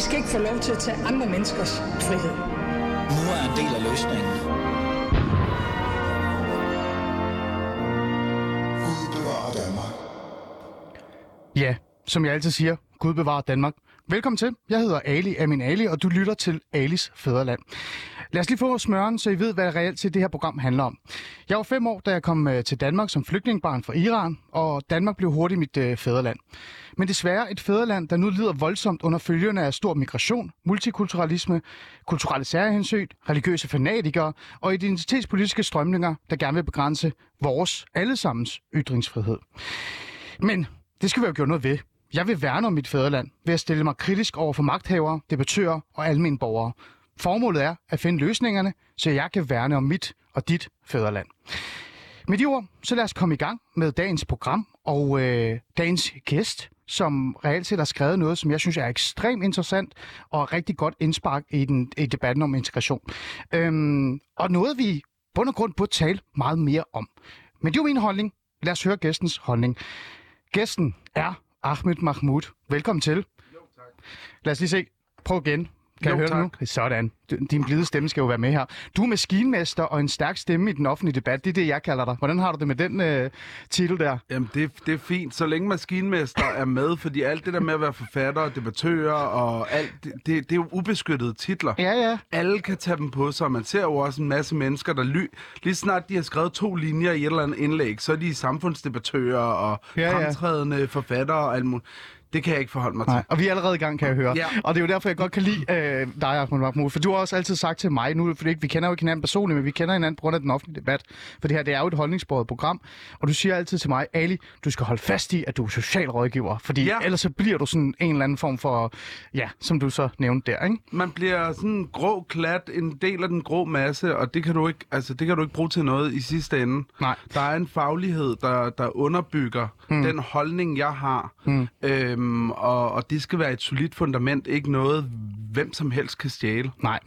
I skal ikke få lov til at tage andre menneskers frihed. Nu er en del af løsningen. Gud bevarer Danmark. Ja, som jeg altid siger, Gud bevarer Danmark. Velkommen til. Jeg hedder Ali Amin Ali, og du lytter til Alis Fæderland. Lad os lige få smøren, så I ved, hvad reelt til det her program handler om. Jeg var fem år, da jeg kom øh, til Danmark som flygtningebarn fra Iran, og Danmark blev hurtigt mit øh, fædreland. Men desværre et fædreland, der nu lider voldsomt under følgerne af stor migration, multikulturalisme, kulturelle særhensyn, religiøse fanatikere og identitetspolitiske strømninger, der gerne vil begrænse vores allesammens ytringsfrihed. Men det skal vi jo gøre noget ved. Jeg vil værne om mit fædreland ved at stille mig kritisk over for magthavere, debattører og almindelige borgere. Formålet er at finde løsningerne, så jeg kan værne om mit og dit fædreland. Med de ord, så lad os komme i gang med dagens program og øh, dagens gæst, som reelt set har skrevet noget, som jeg synes er ekstremt interessant og rigtig godt indspark i, den, i debatten om integration. Øhm, og noget, vi bund og grund burde tale meget mere om. Men det er jo min holdning. Lad os høre gæstens holdning. Gæsten er Ahmed Mahmoud. Velkommen til. Jo, tak. Lad os lige se. Prøv igen. Kan Jo, jeg høre tak. nu? Sådan. Din blide stemme skal jo være med her. Du er maskinmester og en stærk stemme i den offentlige debat. Det er det, jeg kalder dig. Hvordan har du det med den øh, titel der? Jamen, det, det er fint, så længe maskinmester er med, fordi alt det der med at være forfatter og debattører og alt, det, det, det er jo ubeskyttede titler. Ja, ja. Alle kan tage dem på sig, og man ser jo også en masse mennesker, der ly... Lige snart de har skrevet to linjer i et eller andet indlæg, så er de samfundsdebattører og Ja, ja. ja, fremtrædende forfattere og alt muligt. Det kan jeg ikke forholde mig Nej, til. og vi er allerede i gang, kan jeg høre. Ja. Og det er jo derfor, jeg godt kan lide øh, dig, Ahmed Mahmoud. For du har også altid sagt til mig, nu for vi kender jo ikke hinanden personligt, men vi kender hinanden på grund af den offentlige debat. For det her, det er jo et holdningsbordet program. Og du siger altid til mig, Ali, du skal holde fast i, at du er socialrådgiver. Fordi Ja. ellers så bliver du sådan en eller anden form for, ja, som du så nævnte der, ikke? Man bliver sådan en grå klat, en del af den grå masse, og det kan du ikke, altså, det kan du ikke bruge til noget i sidste ende. Nej. Der er en faglighed, der, der underbygger mm. den holdning, jeg har. Mm. Øhm, og, og det skal være et solidt fundament, ikke noget, hvem som helst kan stjæle. Nej.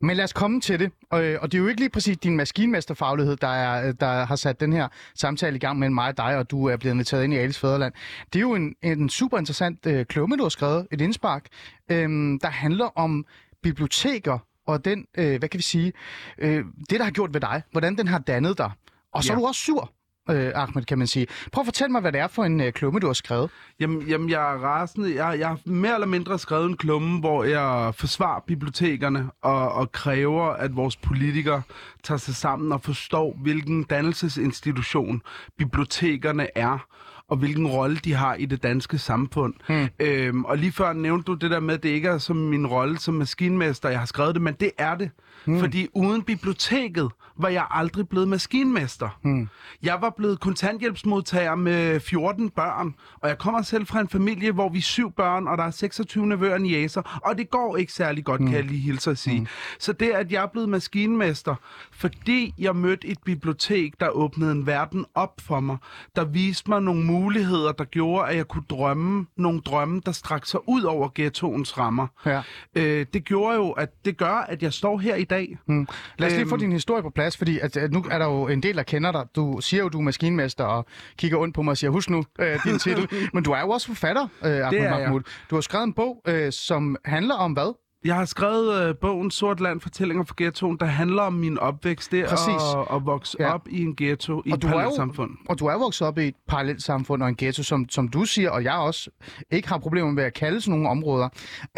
Men lad os komme til det. Og, øh, og det er jo ikke lige præcis din maskinmesterfaglighed, der, er, der har sat den her samtale i gang mellem mig og dig, og du er blevet inviteret ind i Alice Fæderland. Det er jo en, en super interessant øh, klumme, du har skrevet, et indspark, øh, der handler om biblioteker og den, øh, hvad kan vi sige, øh, det, der har gjort ved dig, hvordan den har dannet dig. Og så. Ja. er du også sur, øh, Ahmed, kan man sige. Prøv at fortælle mig, hvad det er for en øh, klumme, du har skrevet. Jamen, jamen jeg er rasende. Jeg, jeg har mere eller mindre skrevet en klumme, hvor jeg forsvarer bibliotekerne og, og kræver, at vores politikere tager sig sammen og forstår, hvilken dannelsesinstitution bibliotekerne er og hvilken rolle de har i det danske samfund. Hmm. Øhm, og lige før nævnte du det der med, at det ikke er som min rolle som maskinmester, jeg har skrevet det, men det er det. Hmm. Fordi uden biblioteket var jeg aldrig blevet maskinmester. Hmm. Jeg var blevet kontanthjælpsmodtager med 14 børn, og jeg kommer selv fra en familie, hvor vi er syv børn, og der er 26 nevøer og og det går ikke særlig godt, kan jeg lige hilse at sige. Så det, at jeg er blevet maskinmester, fordi jeg mødte et bibliotek, der åbnede en verden op for mig, der viste mig nogle muligheder, der gjorde, at jeg kunne drømme nogle drømme, der strak sig ud over ghettoens rammer. Ja. Øh, det gjorde jo, at det gør, at jeg står her i dag. Mm. Lad os lige få Øhm. din historie på plads, fordi at, at nu er der jo en del, der kender dig. Du siger jo, du er maskinmester og kigger ondt på mig og siger, husk nu øh, din titel. Men du er jo også forfatter, øh, Ahmed. Mahmoud. Du har skrevet en bog, øh, som handler om hvad? Jeg har skrevet øh, bogen Sort Land Fortællinger fra Ghettoen, der handler om min opvækst der Præcis. og, og vokse Ja. op i en ghetto, i Og et du, jo, parallelsamfund. og du er vokset op i et parallelt samfund og en ghetto, som, som du siger, og jeg også ikke har problemer med at kalde sådan nogle områder.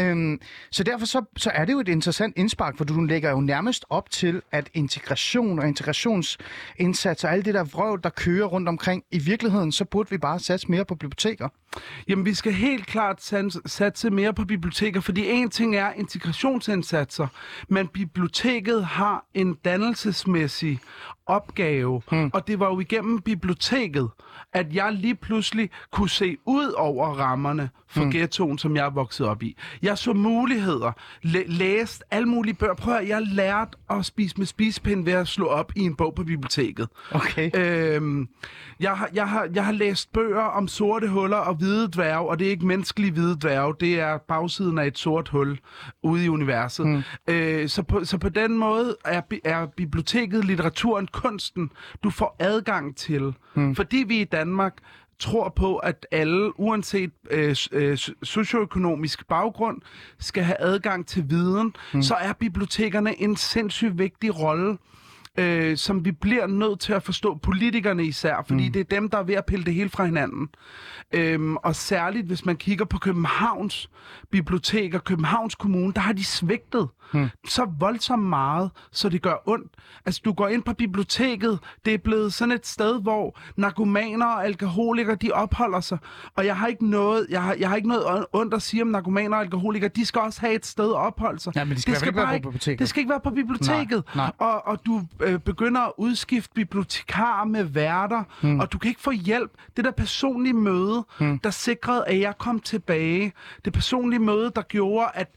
Øhm, så derfor så, så er det jo et interessant indspark, for du lægger jo nærmest op til, at integration og integrationsindsats og alt det der vrøv, der kører rundt omkring, i virkeligheden, så burde vi bare satse mere på biblioteker. Jamen, vi skal helt klart satse mere på biblioteker, fordi en ting er integrationsindsatser, men biblioteket har en dannelsesmæssig opgave, hmm. og det var jo igennem biblioteket, at jeg lige pludselig kunne se ud over rammerne for hmm. ghettoen, som jeg er vokset op i. Jeg så muligheder, læ- læste alle mulige bøger. Prøv at, jeg lærte at spise med spisepind ved at slå op i en bog på biblioteket. Okay. Øhm, jeg, har, jeg, har, jeg har læst bøger om sorte huller og hvide dværge, og det er ikke menneskelige hvide dværge, det er bagsiden af et sort hul ude i universet. Mm. Øh, så, på, så på den måde er, er biblioteket, litteraturen, kunsten, du får adgang til. Mm. Fordi vi i Danmark tror på, at alle, uanset øh, øh, socioøkonomisk baggrund, skal have adgang til viden, mm. så er bibliotekerne en sindssygt vigtig rolle øh, som vi bliver nødt til at forstå, politikerne især, fordi mm. det er dem, der er ved at pille det hele fra hinanden. Øhm, og særligt, hvis man kigger på Københavns biblioteker, Københavns Kommune, der har de svigtet mm. så voldsomt meget, så det gør ondt. Altså, du går ind på biblioteket, det er blevet sådan et sted, hvor narkomaner og alkoholikere, de opholder sig. Og jeg har ikke noget, jeg har, jeg har ikke noget ondt at sige om narkomaner og alkoholikere. De skal også have et sted at opholde sig. Ja, men de skal hvert fald ikke være på biblioteket. Det skal ikke være på biblioteket. Nej, Og, og du øh, begynder at udskifte bibliotekarer med værter, mm. og du kan ikke få hjælp. Det der personlige møde, mm. der sikrede, at jeg kom tilbage. Det personlige møde, der gjorde, at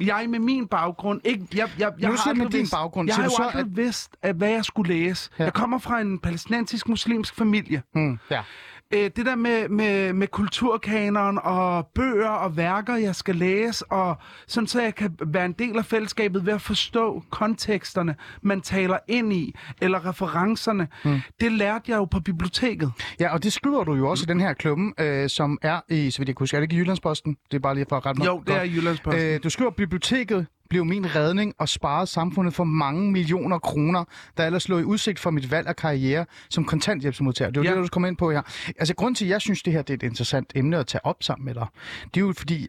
jeg med min baggrund ikke... Jeg, jeg, jeg Nu har aldrig din vidst, baggrund. Jeg har jo så, aldrig at- vidst, at, hvad jeg skulle læse. Ja. Jeg kommer fra en palæstinensisk muslimsk familie. Mm, ja. Øh, det der med, med, med kulturkanonen og bøger og værker, jeg skal læse, og sådan så jeg kan være en del af fællesskabet ved at forstå konteksterne, man taler ind i, eller referencerne. Mm. Det lærte jeg jo på biblioteket. Ja, og det skriver du jo også i den her klumme, øh, som er i, så vidt jeg kan huske, er det ikke i Jyllandsposten? Det er bare lige for at rette mig. Jo, det er i Jyllandsposten. Øh, du skriver, biblioteket blev min redning og sparede samfundet for mange millioner kroner, der ellers lå i udsigt for mit valg af karriere som kontanthjælpsmodtager. Det er jo Ja. det, du kommer ind på her. Altså, grund til, at jeg synes, det her det er et interessant emne at tage op sammen med dig, det er jo fordi,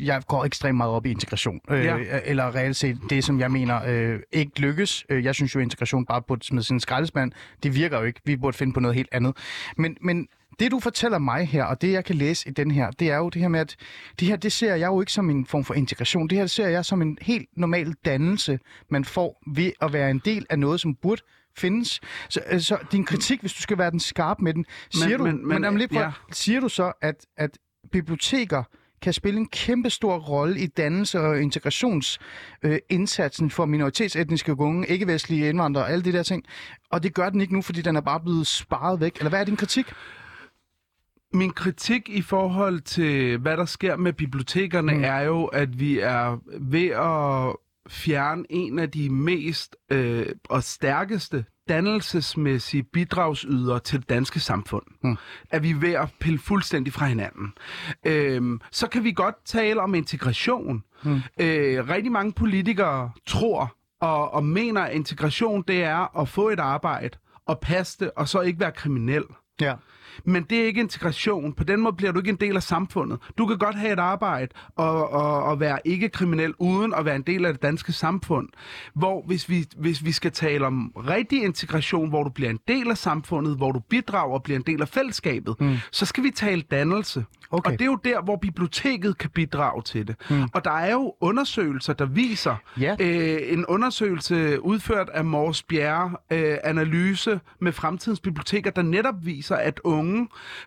jeg går ekstremt meget op i integration. Øh, Ja. Eller reelt set det, som jeg mener øh, ikke lykkes. Øh, Jeg synes jo, at integration bare burde smide sin skraldespand. Det virker jo ikke. Vi burde finde på noget helt andet. Men, men det, du fortæller mig her, og det, jeg kan læse i den her, det er jo det her med, at det her, det ser jeg jo ikke som en form for integration. Det her det ser jeg som en helt normal dannelse, man får ved at være en del af noget, som burde findes. Så, øh, så din kritik, hvis du skal være den skarp med den, siger du, men- men, men, men, lidt, ja. siger du så, at, at biblioteker kan spille en kæmpe stor rolle i dannelse og integrationsindsatsen øh, for minoritetsetniske unge, ikke-vestlige indvandrere og alle de der ting. Og det gør den ikke nu, fordi den er bare blevet sparet væk. Eller hvad er din kritik? Min kritik i forhold til, hvad der sker med bibliotekerne, mm. er jo, at vi er ved at fjerne en af de mest øh, og stærkeste dannelsesmæssige bidragsydere til det danske samfund. Mm. At vi er ved at pille fuldstændig fra hinanden. Øhm, så kan vi godt tale om integration. Mm. Øh, rigtig mange politikere tror og, og mener, at integration det er at få et arbejde og passe det, og så ikke være kriminel. Ja. Men det er ikke integration. På den måde bliver du ikke en del af samfundet. Du kan godt have et arbejde og, og, og være ikke kriminel uden at være en del af det danske samfund. Hvor hvis vi, hvis vi skal tale om rigtig integration, hvor du bliver en del af samfundet, hvor du bidrager og bliver en del af fællesskabet, mm. så skal vi tale dannelse. Okay. Og det er jo der, hvor biblioteket kan bidrage til det. Mm. Og der er jo undersøgelser, der viser, Ja. øh, en undersøgelse udført af Mors Bjerre, øh, analyse med fremtidens biblioteker, der netop viser, at unge,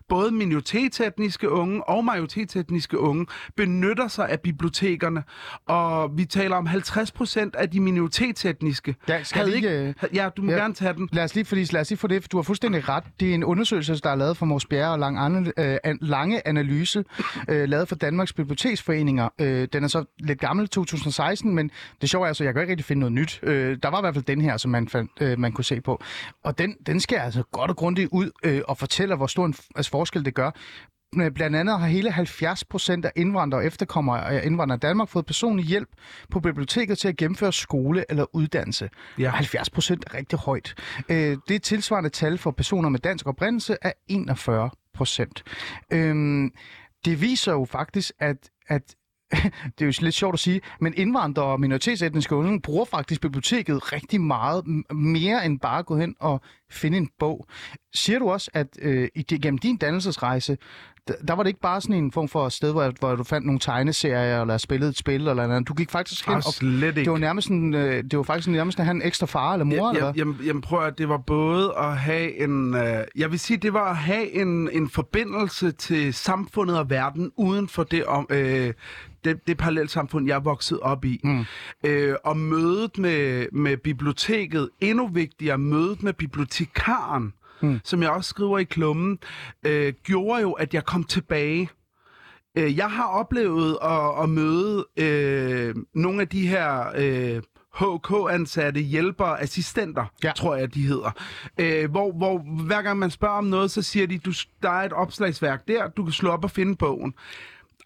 både minoritetsetniske unge og majoritetsetniske unge, benytter sig af bibliotekerne. Og vi taler om 50 procent af de minoritetsetniske. Ja, skal havde vi ikke, øh, Ja, du må ja. gerne tage den. Lad os lige, fordi, lad os lige få det, for du har fuldstændig ret. Det er en undersøgelse, der er lavet for Mors Bjerre og lang, øh, an- lange analyse, øh, lavet for Danmarks Biblioteksforeninger. Øh, den er så lidt gammel, 2016, men det sjove er altså, jeg kan ikke rigtig finde noget nyt. Øh, der var i hvert fald den her, som man, fandt, øh, man kunne se på. Og den, den skal altså godt og grundigt ud øh, og fortæller, hvor stor en altså, forskel det gør. Øh, Blandt andet har hele 70 procent af indvandrere og efterkommere af indvandrere i Danmark fået personlig hjælp på biblioteket til at gennemføre skole eller uddannelse. Ja. 70 procent er rigtig højt. Øh, det er tilsvarende tal for personer med dansk oprindelse er 41 procent. Øhm, det viser jo faktisk, at, at det er jo lidt sjovt at sige, men indvandrere og minoritetsetniske unge bruger faktisk biblioteket rigtig meget mere end bare at gå hen og finde en bog. Siger du også, at øh, gennem din dannelsesrejse, der, var det ikke bare sådan en form for sted, hvor, hvor du fandt nogle tegneserier, eller spillede et spil, eller noget. Du gik faktisk hen Ah, og... slet ikke. Det var nærmest sådan, øh, det var faktisk nærmest at have en ekstra far eller mor, Ja, eller jamen, jamen prøv at det var både at have en... Øh, jeg vil sige, det var at have en, en forbindelse til samfundet og verden uden for det, om, øh, det, det parallelsamfund, jeg er vokset op i. Mm. Øh, og mødet med, med biblioteket, endnu vigtigere, mødet med bibliotekaren, mm. som jeg også skriver i klummen, øh, gjorde jo, at jeg kom tilbage. Øh, Jeg har oplevet at, at møde øh, nogle af de her øh, HK-ansatte, hjælpere, assistenter, Ja. tror jeg, de hedder. Øh, hvor, hvor hver gang man spørger om noget, så siger de, du, der er et opslagsværk der, du kan slå op og finde bogen.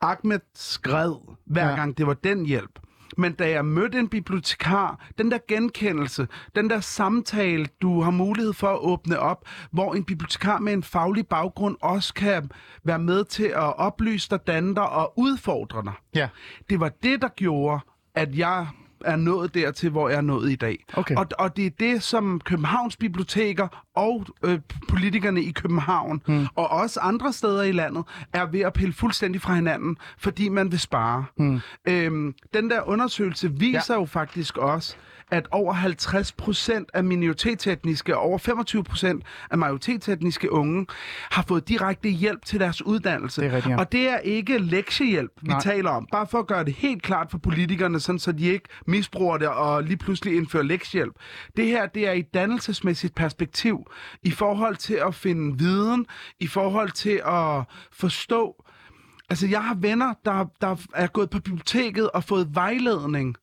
Ahmed skred, hver ja. gang det var den hjælp. Men da jeg mødte en bibliotekar, den der genkendelse, den der samtale, du har mulighed for at åbne op, hvor en bibliotekar med en faglig baggrund også kan være med til at oplyse dig, danne dig og udfordre dig. Ja. Det var det, der gjorde, at jeg er nået dertil, hvor jeg er nået i dag. Okay. Og, og det er det, som Københavns biblioteker og øh, politikerne i København, hmm. og også andre steder i landet, er ved at pille fuldstændig fra hinanden, fordi man vil spare. Hmm. Øhm, den der undersøgelse viser ja. jo faktisk også, at over 50 procent af minoritetsetniske og over 25 procent af majoritetsetniske unge har fået direkte hjælp til deres uddannelse. Det rigtigt, ja. Og det er ikke lektiehjælp, vi Nej. taler om. Bare for at gøre det helt klart for politikerne, sådan så de ikke misbruger det og lige pludselig indfører lektiehjælp. Det her, det er i et dannelsesmæssigt perspektiv i forhold til at finde viden, i forhold til at forstå Altså, jeg har venner, der, der er gået på biblioteket og fået vejledning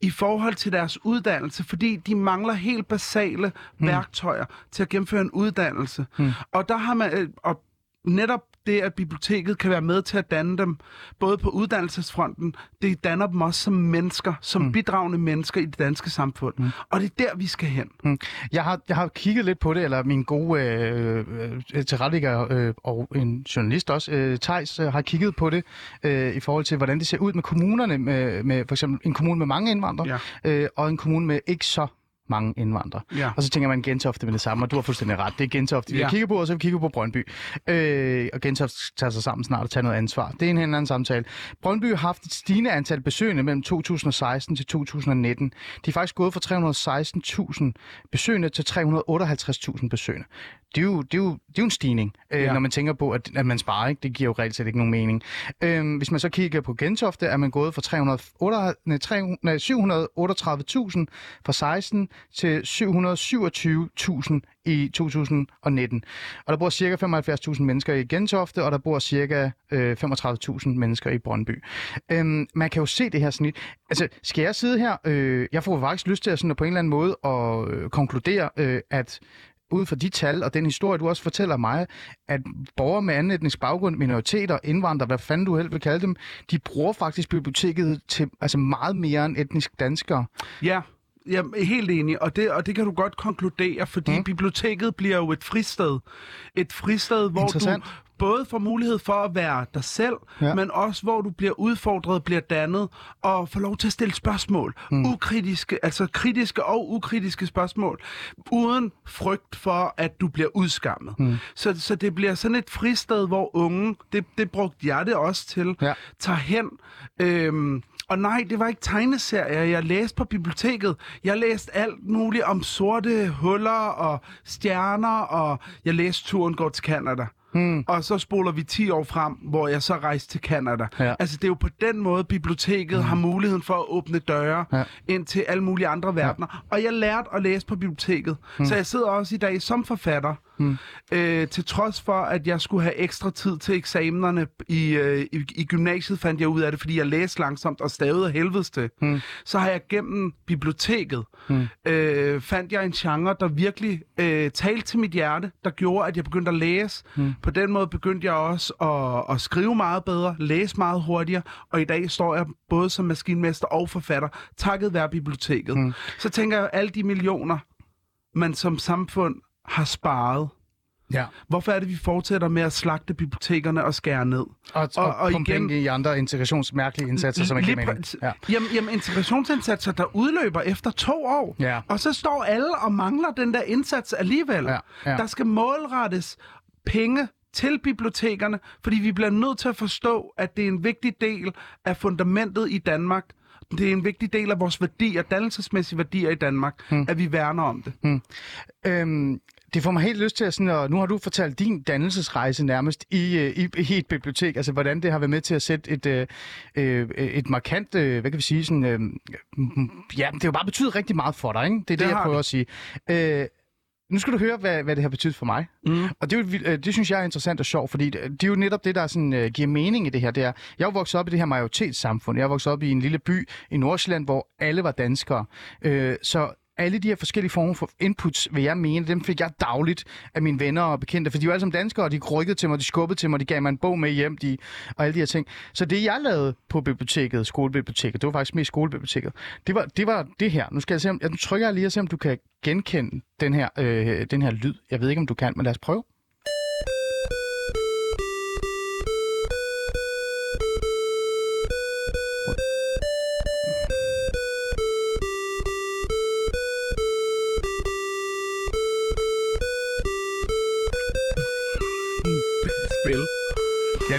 i forhold til deres uddannelse, fordi de mangler helt basale mm. værktøjer til at gennemføre en uddannelse. Mm. Og der har man, øh, og netop det, at biblioteket kan være med til at danne dem, både på uddannelsesfronten, det danner dem også som mennesker, som mm. bidragende mennesker i det danske samfund. Mm. Og det er der, vi skal hen. Mm. Jeg har, jeg har kigget lidt på det, eller min gode øh, øh, tilrettelægger øh, og en journalist også, øh, Tejs, øh, har kigget på det øh, i forhold til, hvordan det ser ud med kommunerne, med, med for eksempel en kommune med mange indvandrere, Ja. øh, og en kommune med ikke så mange indvandrere. Ja. Og så tænker man Gentofte med det samme, og du har fuldstændig ret. Det er Gentofte, vi Ja. har kigget på, og så vi kigget på Brøndby. Øh, og Gentofte tager sig sammen snart og tager noget ansvar. Det er en helt anden samtale. Brøndby har haft et stigende antal besøgende mellem 2016 til 2019. De er faktisk gået fra 316.000 besøgende til 358.000 besøgende. Det er jo, det er jo, det er jo en stigning, øh, Ja. når man tænker på, at, at man sparer. Ikke? Det giver jo reelt set ikke nogen mening. Øh, hvis man så kigger på Gentofte, er man gået fra 308 nej, 300 nej, 738.000 fra 16 til 727.000 i 2019. Og der bor cirka 75.000 mennesker i Gentofte, og der bor cirka øh, 35.000 mennesker i Brøndby. Øhm, man kan jo se det her snit. Altså, skal jeg sidde her? Øh, jeg får faktisk lyst til at, sådan, at på en eller anden måde at øh, konkludere, øh, at ud fra de tal og den historie, du også fortæller mig, at borgere med anden etnisk baggrund, minoriteter, indvandrere, hvad fanden du helst vil kalde dem, de bruger faktisk biblioteket til altså meget mere end etnisk danskere. Ja, jeg er helt enig, og det, og det kan du godt konkludere, fordi Mm. biblioteket bliver jo et fristed. Et fristed, hvor du både får mulighed for at være dig selv, Ja. men også hvor du bliver udfordret, bliver dannet, og får lov til at stille spørgsmål. Mm. Ukritiske, altså kritiske og ukritiske spørgsmål, uden frygt for, at du bliver udskammet. Mm. Så, så det bliver sådan et fristed, hvor unge, det, det brugte jeg det også til, Ja. tager hen. Øhm, og nej, det var ikke tegneserier, jeg læste på biblioteket. Jeg læste alt muligt om sorte huller og stjerner, og jeg læste Turen går til Canada. Hmm. Og så spoler vi 10 år frem, hvor jeg så rejste til Canada. Ja. Altså det er jo på den måde, biblioteket hmm. har muligheden for at åbne døre Ja. ja. ind til alle mulige andre verdener. Ja. Og jeg lærte at læse på biblioteket. Hmm. Så jeg sidder også i dag som forfatter. Hmm. Øh, til trods for, at jeg skulle have ekstra tid til eksamenerne i, øh, i, i gymnasiet, fandt jeg ud af det, fordi jeg læste langsomt og stavede af helvedes til. Hmm. Så har jeg gennem biblioteket, hmm. øh, fandt jeg en genre, der virkelig øh, talte til mit hjerte, der gjorde, at jeg begyndte at læse. Hmm. På den måde begyndte jeg også at, at skrive meget bedre, læse meget hurtigere, og i dag står jeg både som maskinmester og forfatter, takket være biblioteket. Hmm. Så tænker jeg, alle de millioner, man som samfund har sparet, Ja. Hvorfor er det, vi fortsætter med at slagte bibliotekerne og skære ned? Og, og, og, og igen... i andre integrationsmærkelige indsatser, som ikke mening. Ja. Jamen, jamen, integrationsindsatser, der udløber efter to år. Ja. Og så står alle og mangler den der indsats alligevel. Ja, ja. Der skal målrettes penge til bibliotekerne, fordi vi bliver nødt til at forstå, at det er en vigtig del af fundamentet i Danmark. Det er en vigtig del af vores værdier, dannelsesmæssige værdier i Danmark, hmm. at vi værner om det. Hmm. Øhm, det får mig helt lyst til at sådan, og nu har du fortalt din dannelsesrejse nærmest i, øh, i, i et bibliotek, altså hvordan det har været med til at sætte et, øh, øh, et markant, øh, hvad kan vi sige, sådan, øh, ja, det har jo bare betydet rigtig meget for dig, ikke? Det er det, Det jeg prøver det. at sige. Øh, nu skal du høre, hvad, hvad det har betydet for mig. Mm. Og det, er jo øh, det synes jeg er interessant og sjovt, fordi det, det er jo netop det, der sådan, uh, giver mening i det her. Det er, jeg er vokset op i det her majoritetssamfund. Jeg er vokset op i en lille by i Nordsjælland, hvor alle var danskere. Øh, så alle de her forskellige former for inputs, vil jeg mene, dem fik jeg dagligt af mine venner og bekendte, for de var alle sammen danskere, og de rykkede til mig, de skubbede til mig, de gav mig en bog med hjem, de, og alle de her ting. Så det, jeg lavede på biblioteket, skolebiblioteket, det var faktisk mest skolebiblioteket, det var det, var det her. Nu skal jeg se, om, jeg nu trykker jeg lige og se, om du kan genkende den her, øh, den her lyd. Jeg ved ikke, om du kan, men lad os prøve.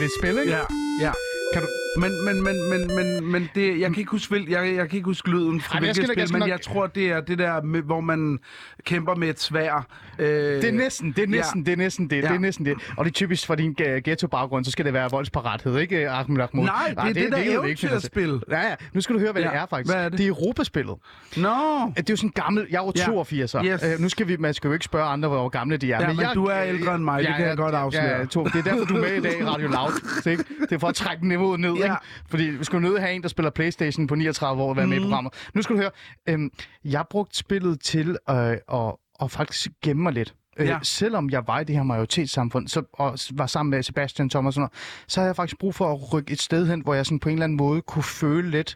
Ja, det er et spil, ikke? Ja, ja. Kan du... Men, men, men, men, men, men det, jeg kan ikke huske, jeg, jeg kan ikke huske lyden fra Ej, men hvilket spil, jeg men nok- jeg tror, det er det der, med, hvor man kæmper med et svær. Øh, Det er næsten, det er næsten, det er næsten det, det Ja. er næsten det. Og det er typisk for din ghetto-baggrund, så skal det være voldsparathed, ikke, Ahmed Ahmed? Nej, det er det der vi ikke finde os i. eventyrspil. Ja, ja, nu skal du høre, hvad Ja, det er faktisk. hvad er det? Det er Europaspillet. Nå, Det er jo sådan gammel, jeg er jo Ja. 82 år. Yes. Øh, nu skal vi, man skal jo ikke spørge andre, hvor gamle de er. Ja, men jeg, du er ældre end mig, det kan jeg godt afsløre. Ja, det er derfor, du er med i dag i Radio Loud. Det er for at trække niveauet ned, Ja. ikke? Fordi vi skal jo nødt have en, der spiller Playstation på 39 år og være Mhm. med i programmet. Nu skal du høre, øhm, jeg brugte spillet til øh, at, at faktisk gemme mig lidt. Øh, Ja. Selvom jeg var i det her majoritetssamfund, så, og var sammen med Sebastian Thomas og sådan noget, så havde jeg faktisk brug for at rykke et sted hen, hvor jeg sådan på en eller anden måde kunne føle lidt,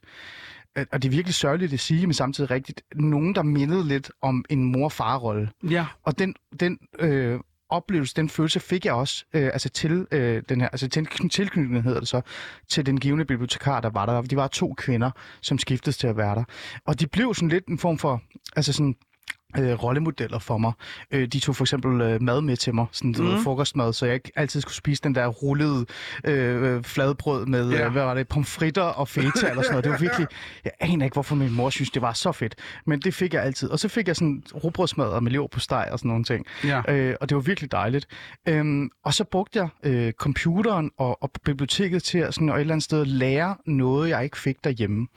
at- og det er virkelig sørgeligt at sige, men samtidig rigtigt, nogen, der mindede lidt om en mor-far-rolle. ja. Og den, den øh, oplevelse, den følelse fik jeg også øh, altså til øh, den her, altså til, tilknytning hedder det så, til den givende bibliotekar, der var der. De var to kvinder, som skiftes til at være der. Og de blev sådan lidt en form for, altså sådan, øh, rollemodeller for mig. Øh, de tog for eksempel øh, mad med til mig, sådan mm. Mhm. frokostmad, så jeg ikke altid skulle spise den der rullede øh, øh, fladbrød med, Ja. øh, hvad var det, pomfritter og feta eller sådan noget. Det var virkelig, jeg aner ikke, hvorfor min mor synes, det var så fedt. Men det fik jeg altid. Og så fik jeg sådan rugbrødsmad og med på steg og sådan nogle ting. Ja. Øh, og det var virkelig dejligt. Øhm, og så brugte jeg øh, computeren og, og biblioteket til at sådan, og et eller andet sted lære noget, jeg ikke fik derhjemme.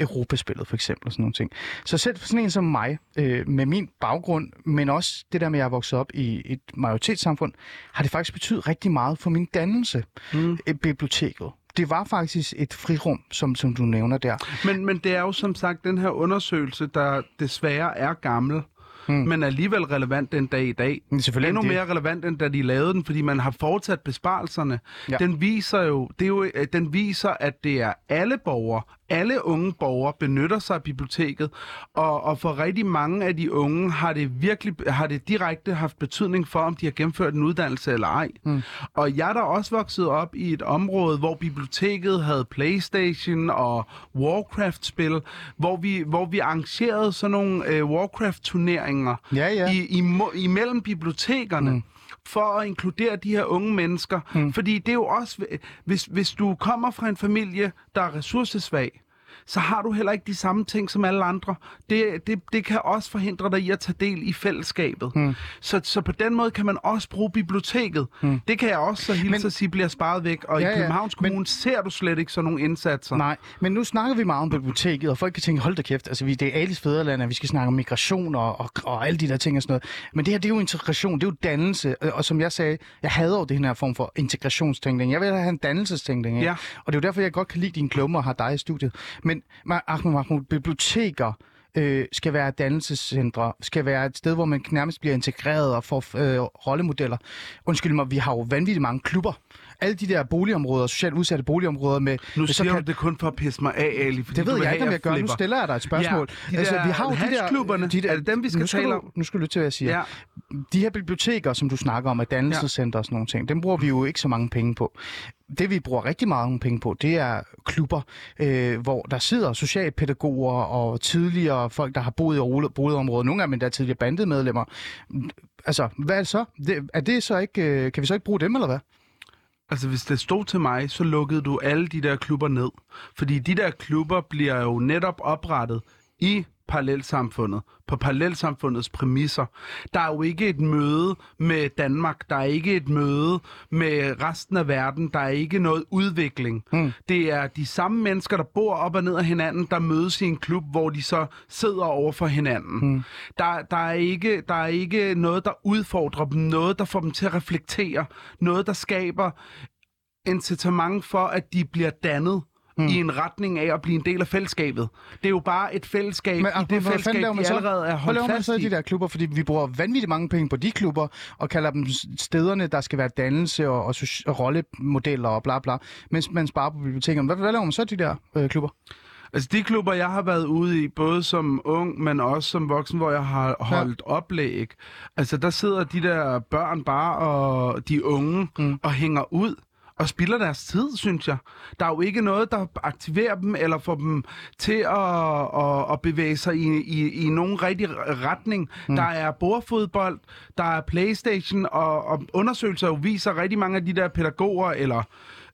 Europaspillet for eksempel og sådan nogle ting. Så selv for sådan en som mig, øh, med min baggrund, men også det der med, at jeg er vokset op i et majoritetssamfund, har det faktisk betydet rigtig meget for min dannelse. Mm. Øh, biblioteket. Det var faktisk et frirum, som, som du nævner der. Men, men det er jo som sagt den her undersøgelse, der desværre er gammel, hmm. men alligevel relevant den dag i dag. Men selvfølgelig Endnu det. mere relevant, end da de lavede den, fordi man har fortsat besparelserne. Ja. Ja. Den viser jo, det er jo, øh, den viser, at det er alle borgere, alle unge borgere benytter sig af biblioteket, og, og for rigtig mange af de unge har det virkelig har det direkte haft betydning for, om de har gennemført en uddannelse eller ej. Mm. Og jeg er da også vokset op i et område, hvor biblioteket havde Playstation og Warcraft-spil, hvor vi, hvor vi arrangerede sådan nogle øh, Warcraft-turneringer Ja, ja. I, i, imellem bibliotekerne. Mm for at inkludere de her unge mennesker. Mm. Fordi det er jo også, hvis, hvis du kommer fra en familie, der er ressourcesvag, så har du heller ikke de samme ting som alle andre. Det, det, det kan også forhindre dig i at tage del i fællesskabet. Mm. Så, så på den måde kan man også bruge biblioteket. Mm. Det kan jeg også så hilse Men- at sige bliver sparet væk. Og Ja, ja, ja, i Københavns men- Kommune ser du slet ikke sådan nogle indsatser. Nej, men nu snakker vi meget om biblioteket, og folk kan tænke, hold da kæft, altså vi, det er Alice Fæderland, og vi skal snakke om migration og, og, og alle de der ting og sådan noget. Men det her, det er jo integration, det er jo dannelse, og, og som jeg sagde, jeg hader jo det her form for integrationstænkning. Jeg vil have en dannelsestænkning, ikke? Ja. og det er jo derfor, jeg godt kan lide dine klummer og har dig i studiet. Men men Ahmed Mahmoud, biblioteker øh, skal være dannelsescentre, skal være et sted, hvor man nærmest bliver integreret og får øh, rollemodeller. Undskyld mig, vi har jo vanvittigt mange klubber. Alle de der boligområder, socialt udsatte boligområder med... Nu med siger du det kun for at pisse mig af, Ali. Fordi det ved jeg ikke, om jeg gør. Nu flipper. stiller jeg dig et spørgsmål. Ja, de der hashklubberne, er det dem, vi skal nu skal tale om? Nu skal du lytte til, hvad jeg siger. Ja. De her biblioteker, som du snakker om, og dannelsescenter og sådan nogle ting, dem bruger vi jo ikke så mange penge på. Det, vi bruger rigtig mange penge på, det er klubber, øh, hvor der sidder socialpædagoger og tidligere folk, der har boet i boligområdet. Nogle af dem er endda tidligere bandemedlemmer. Altså, hvad er det så? Det, er det så ikke, øh, kan vi så ikke bruge dem, eller hvad? Altså, hvis det stod til mig, så lukkede du alle de der klubber ned. Fordi de der klubber bliver jo netop oprettet i parallelsamfundet på parallelsamfundets præmisser. Der er jo ikke et møde med Danmark, der er ikke et møde med resten af verden, der er ikke noget udvikling. Mm. Det er de samme mennesker, der bor op og ned af hinanden, der mødes i en klub, hvor de så sidder over for hinanden. Mm. Der, der, er ikke, der er ikke noget, der udfordrer dem, noget, der får dem til at reflektere, noget, der skaber incitament for, at de bliver dannet mm. i en retning af at blive en del af fællesskabet. Det er jo bare et fællesskab Men, i altså, det hvad fællesskab, fanden laver man de så? allerede er Hvad holdt laver man så i de der klubber? Fordi vi bruger vanvittigt mange penge på de klubber, og kalder dem stederne, der skal være dannelse og, og, og rollemodeller og bla bla, mens man sparer på bibliotekerne. Hvad, hvad laver man så i de der øh, klubber? Altså de klubber, jeg har været ude i, både som ung, men også som voksen, hvor jeg har holdt ja. oplæg, altså der sidder de der børn bare og de unge mm. og hænger ud og spilder deres tid, synes jeg. Der er jo ikke noget, der aktiverer dem eller får dem til at, at, at bevæge sig i, i, i nogen rigtig retning. Mm. Der er bordfodbold, der er Playstation, og, og undersøgelser jo viser rigtig mange af de der pædagoger eller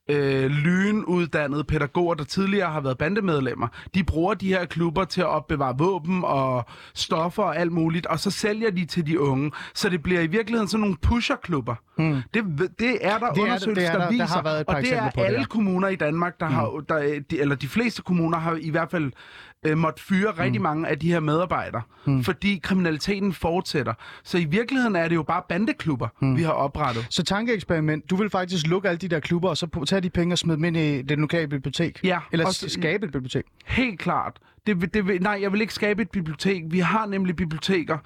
øh, lynuddannede pædagoger, der tidligere har været bandemedlemmer, de bruger de her klubber til at opbevare våben og stoffer og alt muligt, og så sælger de til de unge. Så det bliver i virkeligheden sådan nogle pusherklubber. Hmm. Det, det er der det undersøgelser, det er der, der der viser, har været et par og det er på det, alle ja. kommuner i Danmark, der har, der, de, eller de fleste kommuner har i hvert fald øh, måtte fyre rigtig mange af de her medarbejdere, fordi kriminaliteten fortsætter. Så i virkeligheden er det jo bare bandeklubber, vi har oprettet. Så tankeeksperiment, du vil faktisk lukke alle de der klubber, og så tage de penge og smide dem ind i det lokale bibliotek? Ja, Eller og skabe et bibliotek? Helt klart. Det, vil- det, vil- nej, jeg vil ikke skabe et bibliotek. Vi har nemlig biblioteker,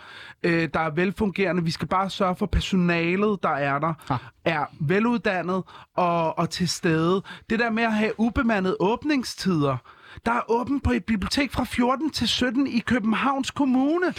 øh, der er velfungerende. Vi skal bare sørge for, at personalet, der er der, Ah. er veluddannet og, og til stede. Det der med at have ubemandede åbningstider, der er åben på et bibliotek fra 14 til 17 i Københavns Kommune.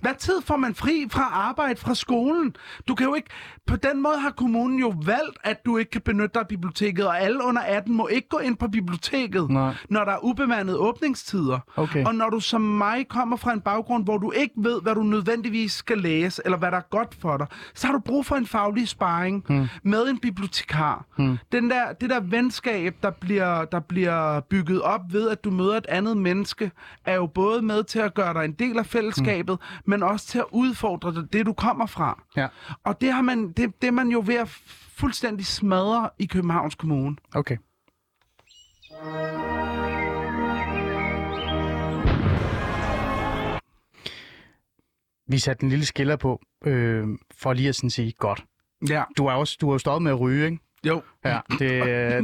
Hvad tid får man fri fra arbejde fra skolen? Du kan jo ikke... På den måde har kommunen jo valgt, at du ikke kan benytte dig af biblioteket, og alle under 18 må ikke gå ind på biblioteket, Nej. når der er ubemandede åbningstider. Okay. Og når du som mig kommer fra en baggrund, hvor du ikke ved, hvad du nødvendigvis skal læse, eller hvad der er godt for dig, så har du brug for en faglig sparring hmm. med en bibliotekar. Hmm. Den der, det der venskab, der bliver, der bliver bygget op ved, at du møder et andet menneske, er jo både med til at gøre dig en del af fællesskabet, hmm. Men også til at udfordre det, det du kommer fra. Ja. Og det, har man, det, det er man jo ved at fuldstændig smadre i Københavns Kommune. Okay. Vi satte en lille skiller på, øh, for lige at sådan sige, godt. Ja, Du er også du jo stoppet med at ryge, ikke? jo. Ja, det,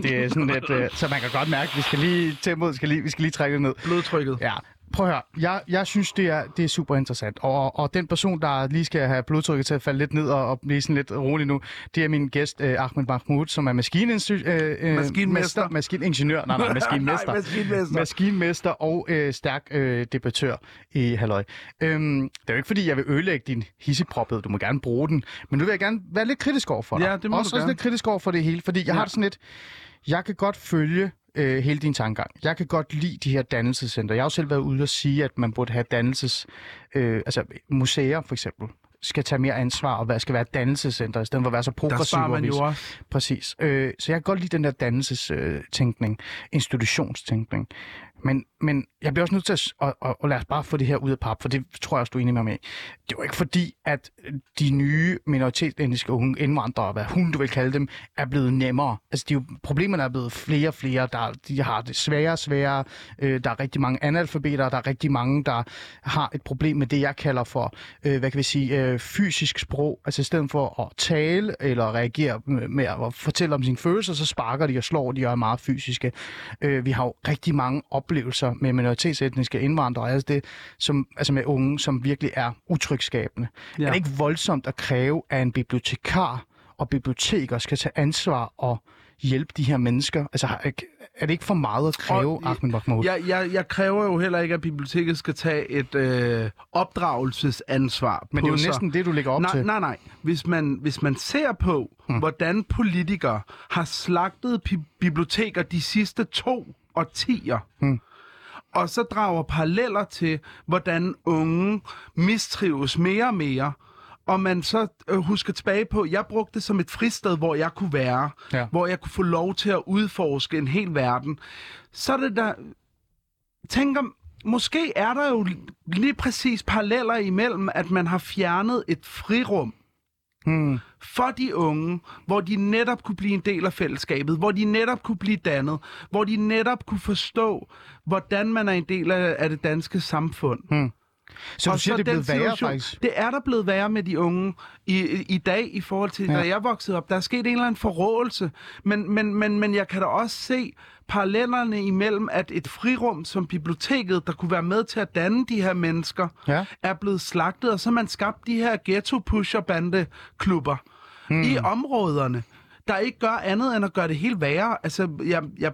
det er sådan lidt, øh, så man kan godt mærke, at vi skal lige, tempoet skal lige, vi skal lige trække det ned. Blodtrykket. Ja, prøv at høre. Jeg, jeg synes, det er, det er super interessant. Og, og den person, der lige skal have blodtrykket til at falde lidt ned og, og blive sådan lidt rolig nu, det er min gæst, øh, Ahmed Mahmoud, som er maskininstu- øh, øh, Maskinmester. mester- Maskiningeniør. Nej, nej, maskinmester. Nej, maskinmester. Maskinmester og øh, stærk øh, debattør i Halløj. Øhm, det er jo ikke, fordi jeg vil ødelægge din hissigprophed. Du må gerne bruge den. Men nu vil jeg gerne være lidt kritisk over for dig. Ja, det må også, du også gerne. lidt kritisk over for det hele, fordi jeg Ja. har sådan lidt... Jeg kan godt følge øh, hele din tankegang. Jeg kan godt lide de her dannelsescenter. Jeg har jo selv været ude og sige, at man burde have dannelses... Øh, altså museer for eksempel skal tage mere ansvar og hvad skal være dannelsescenter, i stedet for at være så Der progressiv. sparer man jo også. Præcis. Øh, så jeg kan godt lide den der dannelsestænkning, institutionstænkning. Men, men jeg bliver også nødt til at, og, at, at, at lade os bare få det her ud af pap, for det tror jeg også, du er enig med mig i. Det var ikke fordi, at de nye minoritetsetniske unge indvandrere, hvad hun du vil kalde dem, er blevet nemmere. Altså, de er problemerne er blevet flere og flere. Der, de har det sværere og sværere. Øh, der er rigtig mange analfabeter. Der er rigtig mange, der har et problem med det, jeg kalder for, øh, hvad kan vi sige, øh, fysisk sprog. Altså, i stedet for at tale eller reagere med, med at fortælle om sine følelser, så sparker de og slår de og er meget fysiske. Øh, vi har jo rigtig mange op oplevelser med minoritetsetniske indvandrere, altså, det, som, altså med unge, som virkelig er utrygskabende. Ja. Er det ikke voldsomt at kræve, at en bibliotekar og biblioteker skal tage ansvar og hjælpe de her mennesker? Altså, er det ikke for meget at kræve, Og- Ahmed Mahmoud? Jeg, jeg, jeg kræver jo heller ikke, at biblioteket skal tage et øh, opdragelsesansvar Men på det er jo sig. næsten det, du lægger op nej, til. Nej, nej. Hvis man, hvis man ser på, hmm. hvordan politikere har slagtet pi- biblioteker de sidste to årtier, hmm. og så drager paralleller til, hvordan unge mistrives mere og mere, og man så øh, husker tilbage på, jeg brugte det som et fristed, hvor jeg kunne være, Ja. hvor jeg kunne få lov til at udforske en hel verden, så er det der... Tænk om, måske er der jo lige præcis paralleller imellem, at man har fjernet et frirum Hmm. for de unge, hvor de netop kunne blive en del af fællesskabet, hvor de netop kunne blive dannet, hvor de netop kunne forstå, hvordan man er en del af, af det danske samfund. Hmm. Så du Og siger, det er blevet værre, faktisk? Det er der blevet værre med de unge i, i, dag i forhold til, ja. da jeg voksede op. Der er sket en eller anden forrådelse, men, men, men, men jeg kan da også se parallellerne imellem, at et frirum som biblioteket, der kunne være med til at danne de her mennesker, Ja. er blevet slagtet, og så man skabt de her ghetto-pusher-bande-klubber hmm. i områderne, der ikke gør andet end at gøre det helt værre. Altså, jeg, jeg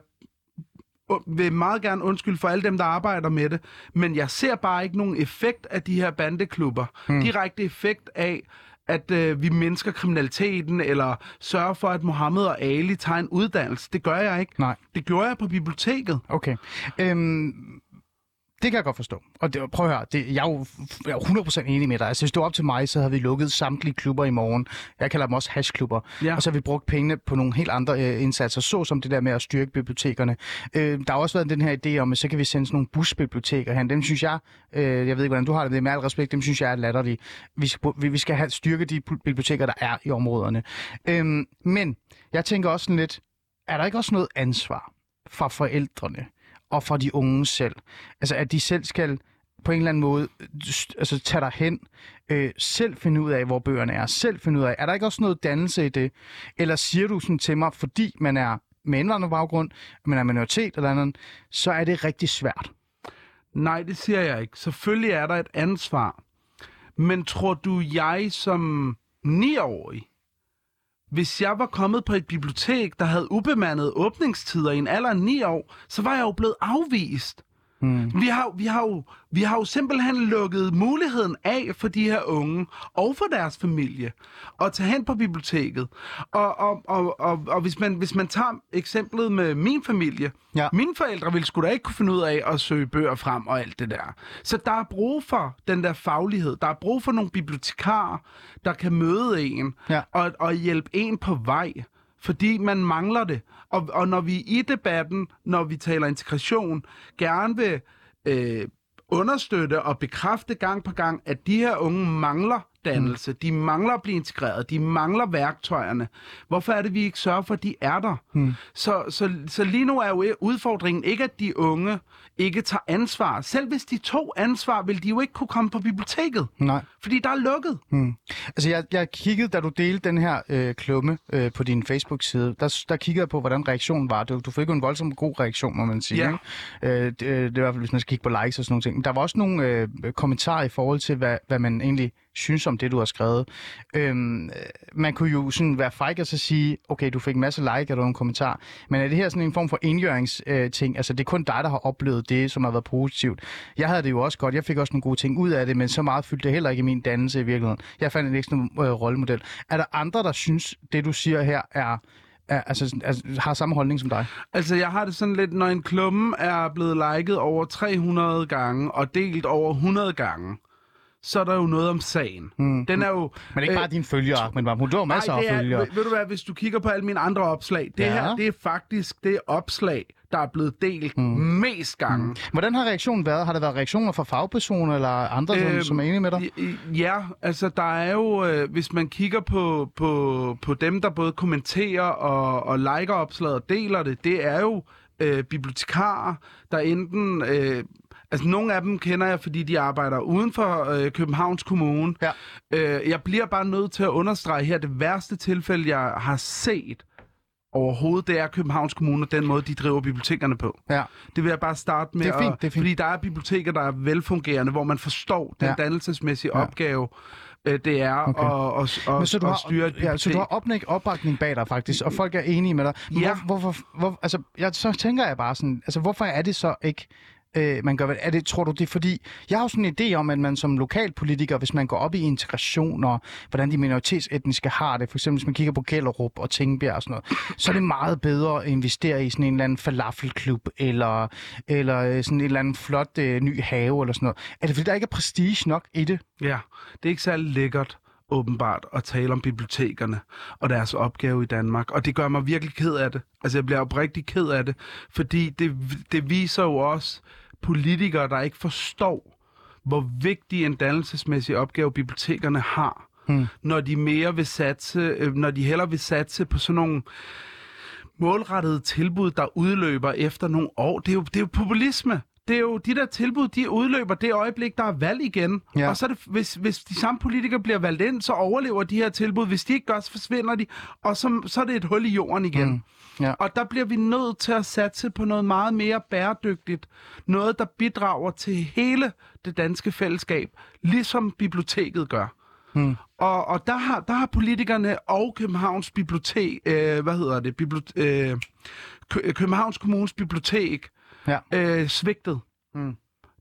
vil meget gerne undskylde for alle dem, der arbejder med det, men jeg ser bare ikke nogen effekt af de her bandeklubber. Hmm. Direkte effekt af, at øh, vi mindsker kriminaliteten, eller sørger for, at Mohammed og Ali tager en uddannelse. Det gør jeg ikke. Nej. Det gjorde jeg på biblioteket. Okay. Øhm, det kan jeg godt forstå. Og det, prøv at høre, det, jeg, er jo, jeg er jo 100% enig med dig. Altså, hvis det var op til mig, så havde vi lukket samtlige klubber i morgen. Jeg kalder dem også hashklubber. Ja. Og så har vi brugt pengene på nogle helt andre øh, indsatser, såsom det der med at styrke bibliotekerne. Øh, der har også været den her idé om, at så kan vi sende sådan nogle busbiblioteker hen. Dem synes jeg, øh, jeg ved ikke, hvordan du har det, men med al respekt, dem synes jeg er latterlige. Vi skal, vi, vi skal have styrke de biblioteker, der er i områderne. Øhm, men jeg tænker også sådan lidt, er der ikke også noget ansvar fra forældrene og fra de unge selv? Altså, at de selv skal på en eller anden måde altså, tage dig hen, øh, selv finde ud af, hvor bøgerne er, selv finde ud af, er der ikke også noget dannelse i det? Eller siger du sådan til mig, fordi man er med indvandrerbaggrund, man er minoritet eller andet, så er det rigtig svært. Nej, det siger jeg ikke. Selvfølgelig er der et ansvar. Men tror du, jeg som 9-årig, hvis jeg var kommet på et bibliotek, der havde ubemandede åbningstider i en alder af 9 år, så var jeg jo blevet afvist. Hmm. Vi har, vi, har jo, vi har jo simpelthen lukket muligheden af for de her unge og for deres familie at tage hen på biblioteket. Og, og, og, og, og hvis, man, hvis man tager eksemplet med min familie, Ja. mine forældre ville sgu da ikke kunne finde ud af at søge bøger frem og alt det der. Så der er brug for den der faglighed. Der er brug for nogle bibliotekarer, der kan møde en Ja. og, og hjælpe en på vej, fordi man mangler det. Og, og når vi i debatten, når vi taler integration, gerne vil øh, understøtte og bekræfte gang på gang, at de her unge mangler dannelse, de mangler at blive integreret, de mangler værktøjerne. Hvorfor er det, vi ikke sørger for, at de er der? Hmm. Så, så, så lige nu er jo udfordringen ikke, at de unge ikke tager ansvar. Selv hvis de tog ansvar, vil de jo ikke kunne komme på biblioteket, Nej. fordi der er lukket. Hmm. Altså, jeg, jeg kiggede, da du delte den her øh, klumme øh, på din Facebook-side, der, der kiggede jeg på, hvordan reaktionen var. Du, du fik jo en voldsomt god reaktion, må man sige. Ja. Ikke? Øh, det, det er i hvert fald, hvis man skal kigge på likes og sådan nogle ting. Men der var også nogle øh, kommentarer i forhold til, hvad, hvad man egentlig synes om det, du har skrevet. Øhm, man kunne jo sådan være fræk og så sige, okay, du fik en masse like eller nogle kommentarer, men er det her sådan en form for indgøringsting? Øh, ting? altså, det er kun dig, der har oplevet det, som har været positivt. Jeg havde det jo også godt. Jeg fik også nogle gode ting ud af det, men så meget fyldte det heller ikke i min dannelse i virkeligheden. Jeg fandt en ekstra øh, rollemodel. Er der andre, der synes, det du siger her er, er altså, altså, har samme holdning som dig? Altså, jeg har det sådan lidt, når en klumme er blevet liket over 300 gange og delt over 100 gange, så er der jo noget om sagen. Mm. Den er jo... Men ikke bare dine følgere, Ahmed Mahmoud. Du har masser Nej, af er, følgere. ved, ved du hvad, hvis du kigger på alle mine andre opslag, det Ja. her, det er faktisk det opslag, der er blevet delt mm. mest gange. Mm. Hvordan har reaktionen været? Har der været reaktioner fra fagpersoner eller andre, som, Øhm, som er enige med dig? Ja, altså der er jo, øh, hvis man kigger på, på, på dem, der både kommenterer og, og liker opslaget og deler det, det er jo øh, bibliotekarer, der enten... Øh, altså nogle af dem kender jeg, fordi de arbejder uden for øh, Københavns Kommune. Ja. Øh, jeg bliver bare nødt til at understrege her, det værste tilfælde, jeg har set overhovedet, det er Københavns Kommune og den måde, de driver bibliotekerne på. Ja. Det vil jeg bare starte med. Det er fint, at- det er fint. Fordi der er biblioteker, der er velfungerende, hvor man forstår den Ja. dannelsesmæssige Ja. opgave, øh, det er Okay. at, at, at, Men så du at har, styre et ja, så du har opnæg, opbakning bag dig faktisk, og folk er enige med dig. Men Ja. Hvor, hvorfor, hvor, altså, jeg, så tænker jeg bare sådan, altså hvorfor er det så ikke, øh, man gør, er det, tror du det er fordi, jeg har jo sådan en idé om, at man som lokalpolitiker, hvis man går op i integration og hvordan de minoritetsetniske har det, for eksempel hvis man kigger på Gellerup og Tingbjerg og sådan noget, så er det meget bedre at investere i sådan en eller anden falafelklub, eller, eller øh, sådan en eller anden flot øh, ny have, eller sådan noget. Er det fordi, der ikke er prestige nok i det? Ja, det er ikke særlig lækkert åbenbart at tale om bibliotekerne og deres opgave i Danmark. Og det gør mig virkelig ked af det. Altså, jeg bliver oprigtig ked af det, fordi det, det viser jo også politikere, der ikke forstår, hvor vigtig en dannelsesmæssig opgave bibliotekerne har, Hmm. når de mere vil satse, øh, når de hellere vil satse på sådan nogle målrettede tilbud, der udløber efter nogle år. Det er jo, det er jo populisme. Det er jo de der tilbud, de udløber det øjeblik, der er valg igen. Ja. Og så er det, hvis, hvis de samme politikere bliver valgt ind, så overlever de her tilbud. Hvis de ikke gør, så forsvinder de, og så, så er det et hul i jorden igen. Mm. Ja. Og der bliver vi nødt til at satse på noget meget mere bæredygtigt. Noget, der bidrager til hele det danske fællesskab, ligesom biblioteket gør. Mm. Og, og der, har, der har politikerne og Københavns Bibliotek, øh, hvad hedder det, Bibliot, øh, Kø- Københavns Kommunes Bibliotek, Ja. øh, svigtet. Mm.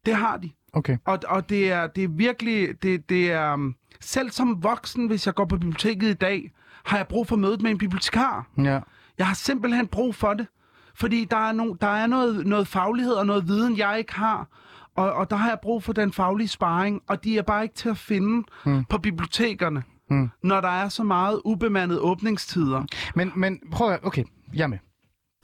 Det har de. Okay. Og, og det, er, det er virkelig, det, det er, um, selv som voksen, hvis jeg går på biblioteket i dag, har jeg brug for mødet med en bibliotekar. Ja. Jeg har simpelthen brug for det. Fordi der er, no, der er noget, noget faglighed og noget viden, jeg ikke har. Og, og der har jeg brug for den faglige sparring, og de er bare ikke til at finde mm. på bibliotekerne, Mm. når der er så meget ubemandede åbningstider. Men, men prøv at... Okay, jeg er med.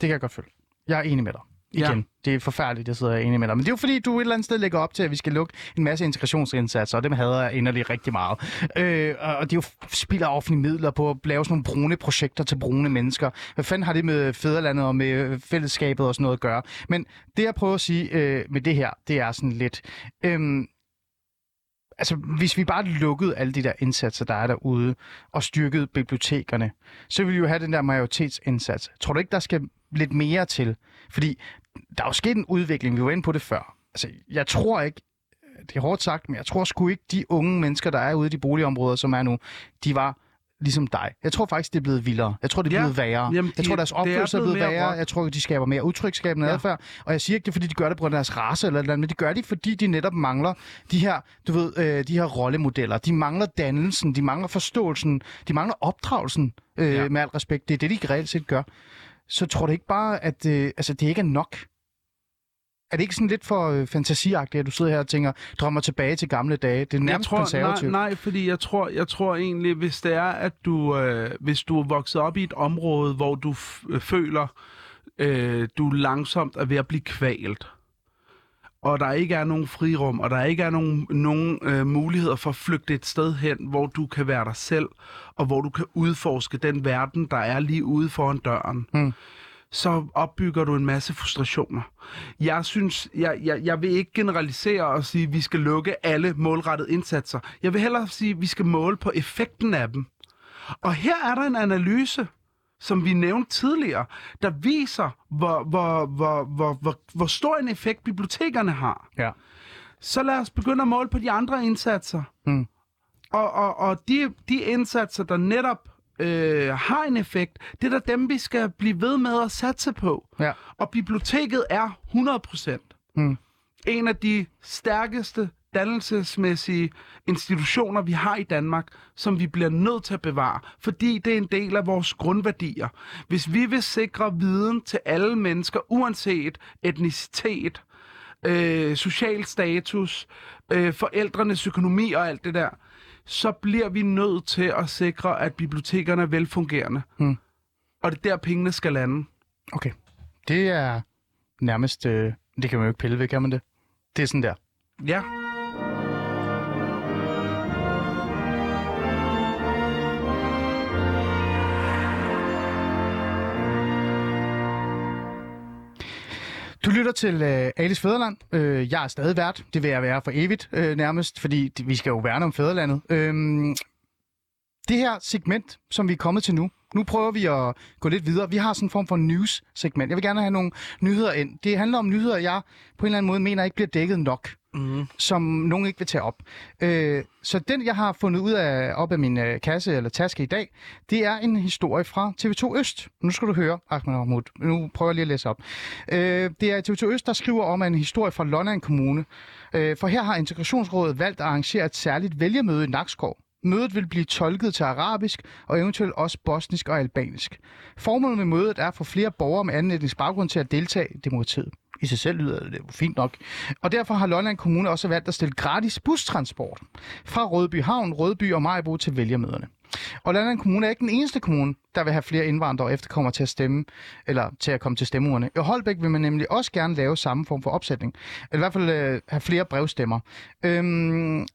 Det kan jeg godt følge. Jeg er enig med dig. Igen. Ja. Det er forfærdeligt, jeg sidder enig med dig. Men det er jo fordi, du et eller andet sted lægger op til, at vi skal lukke en masse integrationsindsatser, og dem hader jeg inderligt rigtig meget. Øh, og det er jo spilder offentlige midler på at lave sådan nogle brune projekter til brune mennesker. Hvad fanden har det med fædrelandet og med fællesskabet og sådan noget at gøre? Men det, jeg prøver at sige øh, med det her, det er sådan lidt... Øh, altså, hvis vi bare lukkede alle de der indsatser, der er derude, og styrkede bibliotekerne, så ville vi jo have den der majoritetsindsats. Tror du ikke, der skal lidt mere til? Fordi der er jo sket en udvikling, vi var inde på det før. Altså, jeg tror ikke, det er hårdt sagt, men jeg tror sgu ikke, de unge mennesker, der er ude i de boligområder, som er nu, de var ligesom dig. Jeg tror faktisk, det er blevet vildere. Jeg tror, det er Ja. blevet værre. Jamen, jeg de- tror, deres det er opførsel er blevet blevet værre. råt. Jeg tror, de skaber mere udtryksskabende Ja. adfærd. Og jeg siger ikke det, fordi de gør det på grund af deres race eller et eller andet, men de gør det, fordi de netop mangler de her, du ved, øh, de her rollemodeller. De mangler dannelsen, de mangler forståelsen, de mangler opdragelsen, øh, ja. med al respekt. Det er det, de reelt set gør. Så tror du ikke bare, at øh, altså, det ikke er nok? Er det ikke sådan lidt for øh, fantasiagtigt, at du sidder her og tænker, drømmer tilbage til gamle dage? Det er Jeg nærmest tror, konservativt. nej, nej, fordi jeg tror, jeg tror egentlig, hvis det er, at du, øh, hvis du er vokset op i et område, hvor du øh, føler, øh, du langsomt er ved at blive kvalt, og der ikke er nogen frirum, og der ikke er nogen, nogen øh, muligheder for at flygte et sted hen, hvor du kan være dig selv, og hvor du kan udforske den verden, der er lige ude foran døren. Hmm. så opbygger du en masse frustrationer. Jeg synes, jeg, jeg, jeg vil ikke generalisere og sige, at vi skal lukke alle målrettede indsatser. Jeg vil hellere sige, at vi skal måle på effekten af dem. Og her er der en analyse, som vi nævnte tidligere, der viser, hvor, hvor, hvor, hvor, hvor, hvor stor en effekt bibliotekerne har. Ja. Så lad os begynde at måle på de andre indsatser. Mm. Og, og, og de, de indsatser, der netop øh, har en effekt, det er da dem, vi skal blive ved med at satse på. Ja. Og biblioteket er 100% Mm. en af de stærkeste dannelsesmæssige institutioner, vi har i Danmark, som vi bliver nødt til at bevare, fordi det er en del af vores grundværdier. Hvis vi vil sikre viden til alle mennesker, uanset etnicitet, øh, social status, øh, forældrenes økonomi og alt det der, så bliver vi nødt til at sikre, at bibliotekerne er velfungerende. Mm. Og det er der, pengene skal lande. Okay. Det er nærmest... Øh, det kan man jo ikke pille ved, kan man det? Det er sådan der. Ja. Du lytter til øh, Alice Fæderland. Øh, jeg er stadig vært. Det vil jeg være for evigt øh, nærmest, fordi vi skal jo værne om fædrelandet. Øh, det her segment, som vi er kommet til nu, nu prøver vi at gå lidt videre. Vi har sådan en form for news-segment. Jeg vil gerne have nogle nyheder ind. Det handler om nyheder, jeg på en eller anden måde mener ikke bliver dækket nok Mm. som nogen ikke vil tage op. Øh, så den, jeg har fundet ud af op af min øh, kasse eller taske i dag, det er en historie fra TV2 Øst. Nu skal du høre, Ahmed Mahmoud. Nu prøver jeg lige at læse op. Øh, det er TV2 Øst, der skriver om en historie fra Lolland Kommune. Øh, for her har Integrationsrådet valgt at arrangere et særligt vælgermøde i Nakskov. Mødet vil blive tolket til arabisk og eventuelt også bosnisk og albanisk. Formålet med mødet er at få flere borgere med anden etnisk baggrund til at deltage i demokratiet. I sig selv lyder det jo fint nok. Og derfor har Lolland Kommune også valgt at stille gratis bustransport fra Rødby Havn, Rødby og Majbo til vælgermøderne. Og Lolland Kommune er ikke den eneste kommune, der vil have flere indvandrere og efterkommere til at stemme, eller til at komme til stemmeurene. I Holbæk vil man nemlig også gerne lave samme form for opsætning. Eller i hvert fald øh, have flere brevstemmer. Øhm,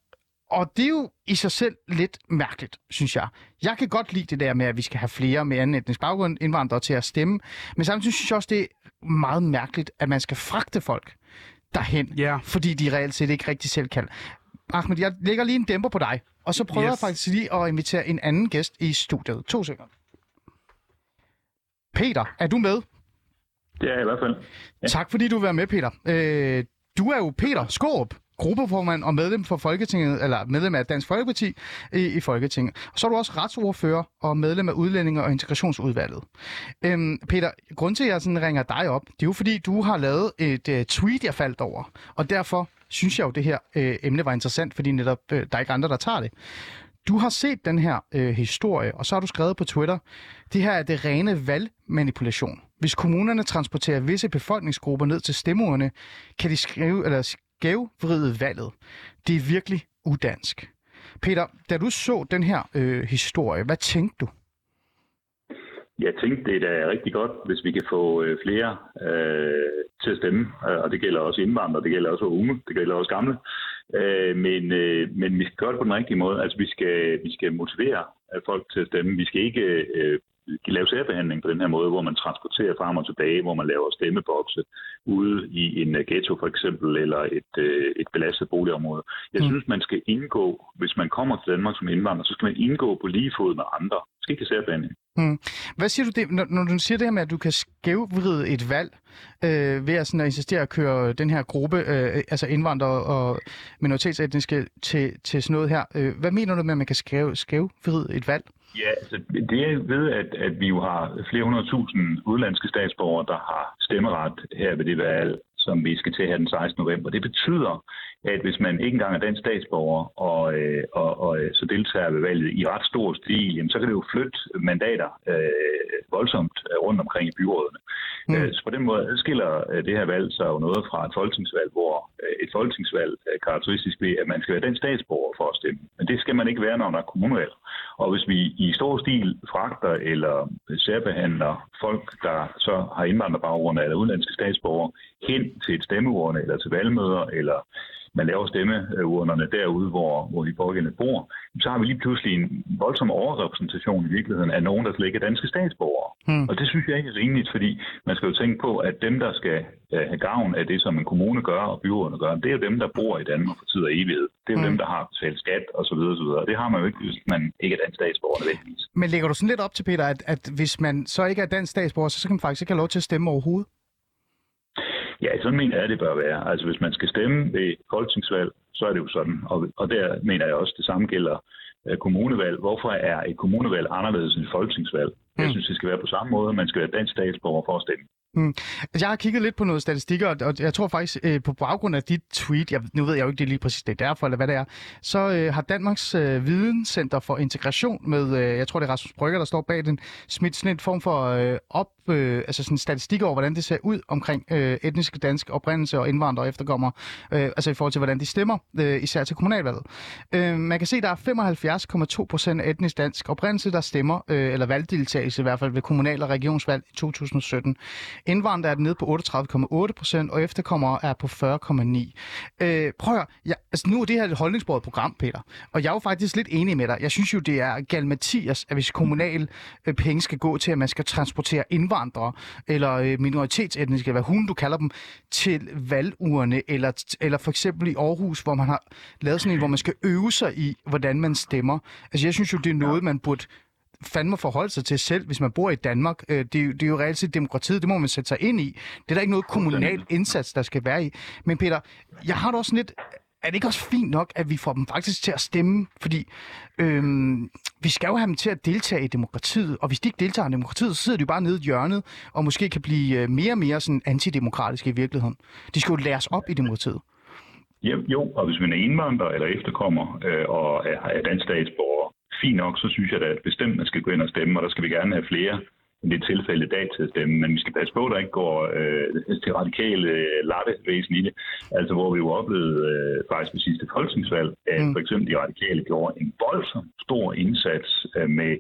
og det er jo i sig selv lidt mærkeligt, synes jeg. Jeg kan godt lide det der med, at vi skal have flere med anden etnisk baggrund indvandrere til at stemme. Men samtidig synes jeg også, det er meget mærkeligt, at man skal fragte folk derhen, Ja. fordi de reelt set ikke rigtig selv kan. Ahmed, jeg lægger lige en dæmper på dig, og så prøver yes. Jeg faktisk lige at invitere en anden gæst i studiet. To sekunder. Peter, er du med? Ja, i hvert fald. Ja. Tak fordi du vil være med, Peter. Øh, du er jo Peter Skårup, gruppeformand og medlem for Folketinget, eller medlem af Dansk Folkeparti i, i Folketinget. Og så er du også retsordfører og medlem af Udlændinge- og Integrationsudvalget. Øhm, Peter, grund til, at jeg sådan ringer dig op, det er jo fordi, du har lavet et uh, tweet, jeg faldt over. Og derfor synes jeg jo, det her øh, emne var interessant, fordi netop øh, der er ikke andre, der tager det. Du har set den her øh, historie, og så har du skrevet på Twitter, det her er det rene valgmanipulation. Hvis kommunerne transporterer visse befolkningsgrupper ned til stemmeurene, kan de skrive, eller skævvride valget. Det er virkelig udansk. Peter, da du så den her øh, historie, hvad tænkte du? Jeg tænkte, det er da rigtig godt, hvis vi kan få øh, flere øh, til at stemme. Øh, og det gælder også indvandrere, det gælder også unge, det gælder også gamle. Øh, men, øh, men vi skal gøre det på den rigtige måde. Altså, vi skal, vi skal motivere øh, folk til at stemme. Vi skal ikke øh, lave særbehandling på den her måde, hvor man transporterer frem og tilbage, hvor man laver stemmebokse ude i en øh, ghetto for eksempel, eller et, øh, et belastet boligområde. Jeg Mm. synes, man skal indgå, hvis man kommer til Danmark som indvandrer, så skal man indgå på lige fod med andre. Man skal ikke have særbehandling. Hvad siger du det, når, når du siger det her med, at du kan skævvride et valg øh, ved at, sådan, at insistere at køre den her gruppe, øh, altså indvandrere og minoritetsetniske, til, til sådan noget her. Øh, hvad mener du med, at man kan skæv, skævvride et valg? Ja, altså det er ved, at, at vi jo har flere hundrede tusind udlandske statsborgere, der har stemmeret her ved det valg, som vi skal til her den 16. november. Det betyder, at hvis man ikke engang er dansk statsborger og, øh, og, og øh, så deltager ved valget i ret stor stil, jamen, så kan det jo flytte mandater øh, voldsomt øh, rundt omkring i byrådene. Mm. Øh, så på den måde adskiller øh, det her valg sig jo noget fra et folketingsvalg, hvor øh, et folketingsvalg er karakteristisk ved, at man skal være den statsborger for at stemme. Men det skal man ikke være, når der er kommunalvalg. Og hvis vi i stor stil fragter eller særbehandler folk, der så har indvandrerbaggrund eller udenlandske statsborgere, hen til et stemmeurne eller til valgmøder, eller man laver stemmeurnerne derude, hvor, hvor de pågældende bor, så har vi lige pludselig en voldsom overrepræsentation i virkeligheden af nogen, der slet ikke er danske statsborgere. Hmm. Og det synes jeg ikke er rimeligt, fordi man skal jo tænke på, at dem, der skal øh, have gavn af det, som en kommune gør og byrådene gør, det er jo dem, der bor i Danmark for tid og evighed. Det er jo Hmm. dem, der har betalt skat og så videre, og så videre. Og det har man jo ikke, hvis man ikke er dansk statsborger nødvendigvis. Men lægger du sådan lidt op til, Peter, at, at hvis man så ikke er dansk statsborger, så, så kan man faktisk ikke have lov til at stemme overhovedet? Ja, sådan mener jeg, det bør være. Altså hvis man skal stemme ved folketingsvalg, så er det jo sådan. Og, og der mener jeg også, det samme gælder øh, kommunevalg. Hvorfor er et kommunevalg anderledes end et folketingsvalg? Jeg Mm. synes, det skal være på samme måde. Man skal være dansk statsborger for at stemme. Altså, jeg har kigget lidt på noget statistikker, og- jeg tror faktisk, øh, på baggrund af dit tweet, jeg, nu ved jeg jo ikke, det lige præcis det er derfor, eller hvad det er, så øh, har Danmarks øh, Videnscenter for Integration med, øh, jeg tror det er Rasmus Brygger, der står bag den, smidt sådan en form for øh, op, øh, altså sådan statistik over, hvordan det ser ud omkring øh, etniske dansk oprindelse og indvandrere og efterkommere, øh, altså i forhold til, hvordan de stemmer, øh, især til kommunalvalget. Øh, man kan se, der er 75,2 procent af etnisk dansk oprindelse, der stemmer, øh, eller valgdeltagelse i hvert fald ved kommunal- og regionsvalg i 2017. Indvandrere er nede på 38,8 procent, og efterkommere er på 40,9. Øh, prøv at høre, ja, altså nu er det her et holdningsbordet program, Peter, og jeg er jo faktisk lidt enig med dig. Jeg synes jo, det er gal Mathias, at hvis kommunal øh, penge skal gå til, at man skal transportere indvandrere, eller øh, minoritetsetniske, hvad hun du kalder dem, til valgurene, eller, eller for eksempel i Aarhus, hvor man har lavet sådan en, hvor man skal øve sig i, hvordan man stemmer. Altså jeg synes jo, det er noget, man burde fandme forholde sig til selv, hvis man bor i Danmark. Øh, Det er, jo- det er jo reelt set demokratiet, det må man sætte sig ind i. Det er der ikke noget kommunal indsats, der skal være i. Men Peter, jeg har da også lidt... Er det ikke også fint nok, at vi får dem faktisk til at stemme? Fordi øhm, vi skal jo have dem til at deltage i demokratiet, og hvis de ikke deltager i demokratiet, så sidder de jo bare nede i hjørnet, og måske kan blive øh, mere og mere sådan antidemokratiske i virkeligheden. De skal jo læres op i demokratiet. Ja, jo, og hvis man er indvandrer eller efterkommer øh, og er, er dansk statsborger, fint nok, så synes jeg da at bestemt, man skal gå ind og stemme, og der skal vi gerne have flere end det er tilfælde i dag til at stemme. Men vi skal passe på, at der ikke går øh, til radikale øh, lattevæsen i det. Altså hvor vi jo oplevede øh, faktisk ved sidste folketingsvalg, at Mm. for eksempel de radikale gjorde en voldsom stor indsats øh, med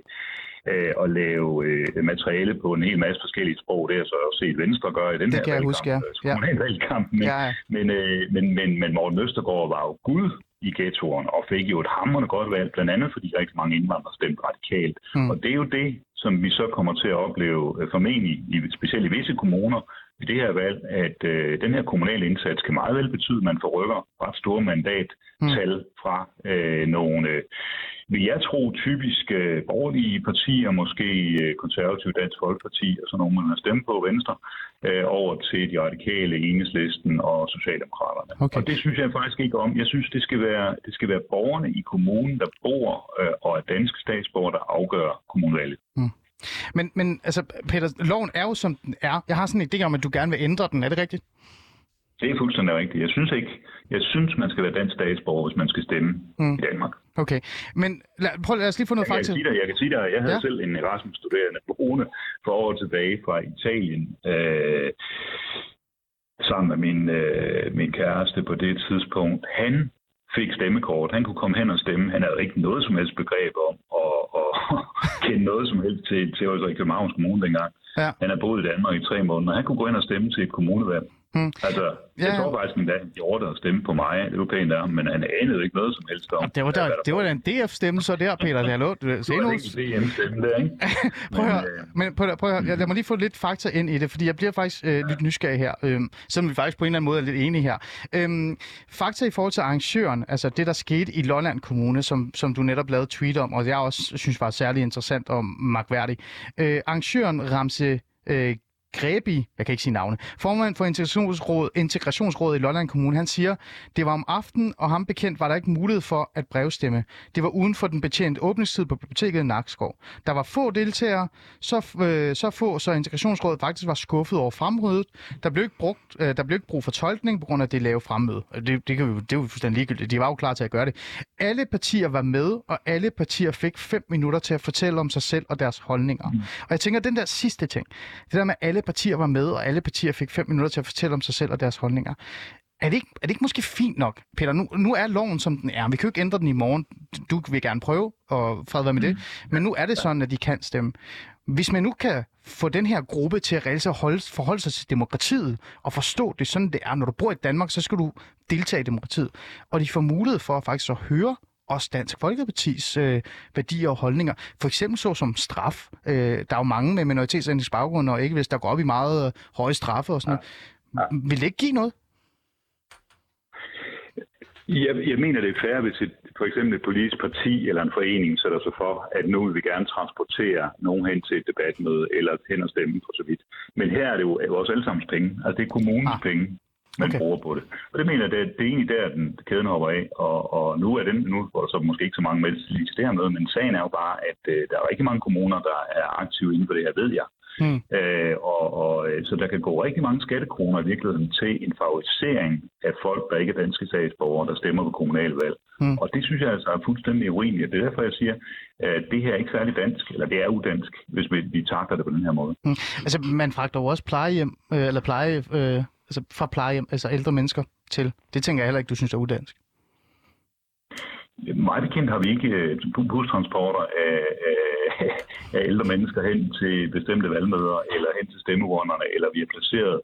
øh, at lave øh, materiale på en hel masse forskellige sprog. Det har jeg så også set Venstre gøre i den Det her kan jeg valgkamp, huske, ja. altså Ja. kommunalvalgkampen. Men, Ja, ja. men, øh, men, men, men Morten Østergaard var jo gud i ghettoerne og fik jo et hammerende godt valg, blandt andet fordi rigtig mange indvandrere stemte radikalt. Mm. Og det er jo det, som vi så kommer til at opleve øh, formentlig, i, specielt i visse kommuner, i det her valg, at øh, den her kommunale indsats kan meget vel betyde, at man forrykker ret store mandattal mm. fra øh, nogle, øh, vil jeg tro, typisk øh, borgerlige partier, måske øh, konservativ Dansk Folkeparti og sådan nogle, man har stemt på Venstre, øh, over til de radikale, Enhedslisten og Socialdemokraterne. Okay. Og det synes jeg faktisk ikke om. Jeg synes, det skal være, det skal være borgerne i kommunen, der bor øh, og er danske statsborgere, der afgør kommunalvalget. Men, men altså, Peter, loven er jo som den er. Jeg har sådan en idé om, at du gerne vil ændre den. Er det rigtigt? Det er fuldstændig rigtigt. Jeg synes ikke, jeg synes, man skal være dansk statsborger, hvis man skal stemme Mm. i Danmark. Okay. Men lad, prøv, lad os lige få noget Jeg fakta. dig, jeg kan sige dig, jeg havde Ja. selv en Erasmus-studerende boende for år tilbage fra Italien, øh, sammen med min, øh, min kæreste på det tidspunkt. Han fik stemmekort. Han kunne komme hen og stemme. Han havde ikke noget som helst begreb om at, at kende noget som helst til, til os i Københavns Kommune dengang. Ja. Han har boet i Danmark i tre måneder. Han kunne gå ind og stemme til et kommunevalg. Hmm. Altså, Ja, jeg tror faktisk endda, han gjorde det at stemme på mig. Det var pænt der, men han anede ikke noget som helst om. Det var, der, der det var da en DF-stemme så der, Peter. Det er Det nu. var ikke en DM-stemme der, ikke? Prøv at høre, Men, øh, prøv, prøv at høre, jeg- lad mig lige få lidt fakta ind i det, fordi jeg bliver faktisk øh, lidt nysgerrig her, øh, selvom vi faktisk på en eller anden måde er lidt enige her. Øhm, fakta i forhold til arrangøren, altså det, der skete i Lolland Kommune, som, som du netop lavede tweet om, og jeg også synes var særlig interessant og magværdig. Øh, arrangøren Ramse øh, Grebi, jeg kan ikke sige navne, formand for Integrationsrådet, Integrationsrådet i Lolland Kommune, han siger, det var om aftenen, og ham bekendt var der ikke mulighed for at brevstemme. Det var uden for den betjente åbningstid på biblioteket i Nakskov. Der var få deltagere, så, øh, så få, så Integrationsrådet faktisk var skuffet over fremmødet. Der blev ikke, brugt, øh, der blev ikke brug for tolkning på grund af det lave fremmøde. Det, det, kan vi, jo- det er jo fuldstændig ligegyldigt. De var jo klar til at gøre det. Alle partier var med, og alle partier fik fem minutter til at fortælle om sig selv og deres holdninger. Mm. Og jeg tænker, den der sidste ting, det der med, at alle partier var med, og alle partier fik fem minutter til at fortælle om sig selv og deres holdninger. Er det, ikke, er det ikke måske fint nok, Peter? Nu, nu er loven, som den er. Vi kan jo ikke ændre den i morgen. Du vil gerne prøve, og fred være med det. Men nu er det sådan, at de kan stemme. Hvis man nu kan få den her gruppe til at reelt holde, forholde sig til demokratiet og forstå det sådan, det er. Når du bor i Danmark, så skal du deltage i demokratiet. Og de får mulighed for faktisk at høre også Dansk Folkepartis øh, værdier og holdninger. For eksempel så som straf. Øh, der er jo mange med minoritetsetnisk baggrund, og ikke hvis der går op i meget øh, høje straffe og sådan noget. Vil det ikke give noget? Jeg, jeg mener, det er fair, hvis et, for eksempel et politisk parti eller en forening sætter sig for, at nu vil vi gerne transportere nogen hen til et debatmøde eller hen og stemme for så vidt. Men her er det jo vores allesammens penge. Altså det er kommunens ah. penge, man Okay. bruger på det. Og det mener jeg, det, er- det er egentlig der, den kæden hopper af. Og, og nu er den, nu var der så måske ikke så mange med lige til det her møde, men sagen er jo bare, at øh, der er rigtig mange kommuner, der er aktive inden for det her, ved jeg. Hmm. Øh, og, og, øh, så der kan gå rigtig mange skattekroner i virkeligheden til en favorisering af folk, der ikke er danske statsborgere, der stemmer på kommunalvalg. Hmm. Og det synes jeg altså er fuldstændig urimeligt. Det er derfor, jeg siger, at det her er ikke særlig dansk, eller det er udansk, hvis vi, vi takler det på den her måde. Altså, man fragter jo også plejehjem, øh, eller pleje, øh, altså fra plejehjem, altså ældre mennesker til. Det tænker jeg heller ikke, du synes er udansk. Meget bekendt har vi ikke øh, bustransporter af, af, af ældre mennesker hen til bestemte valgmøder, eller hen til stemmeurnerne, eller vi har placeret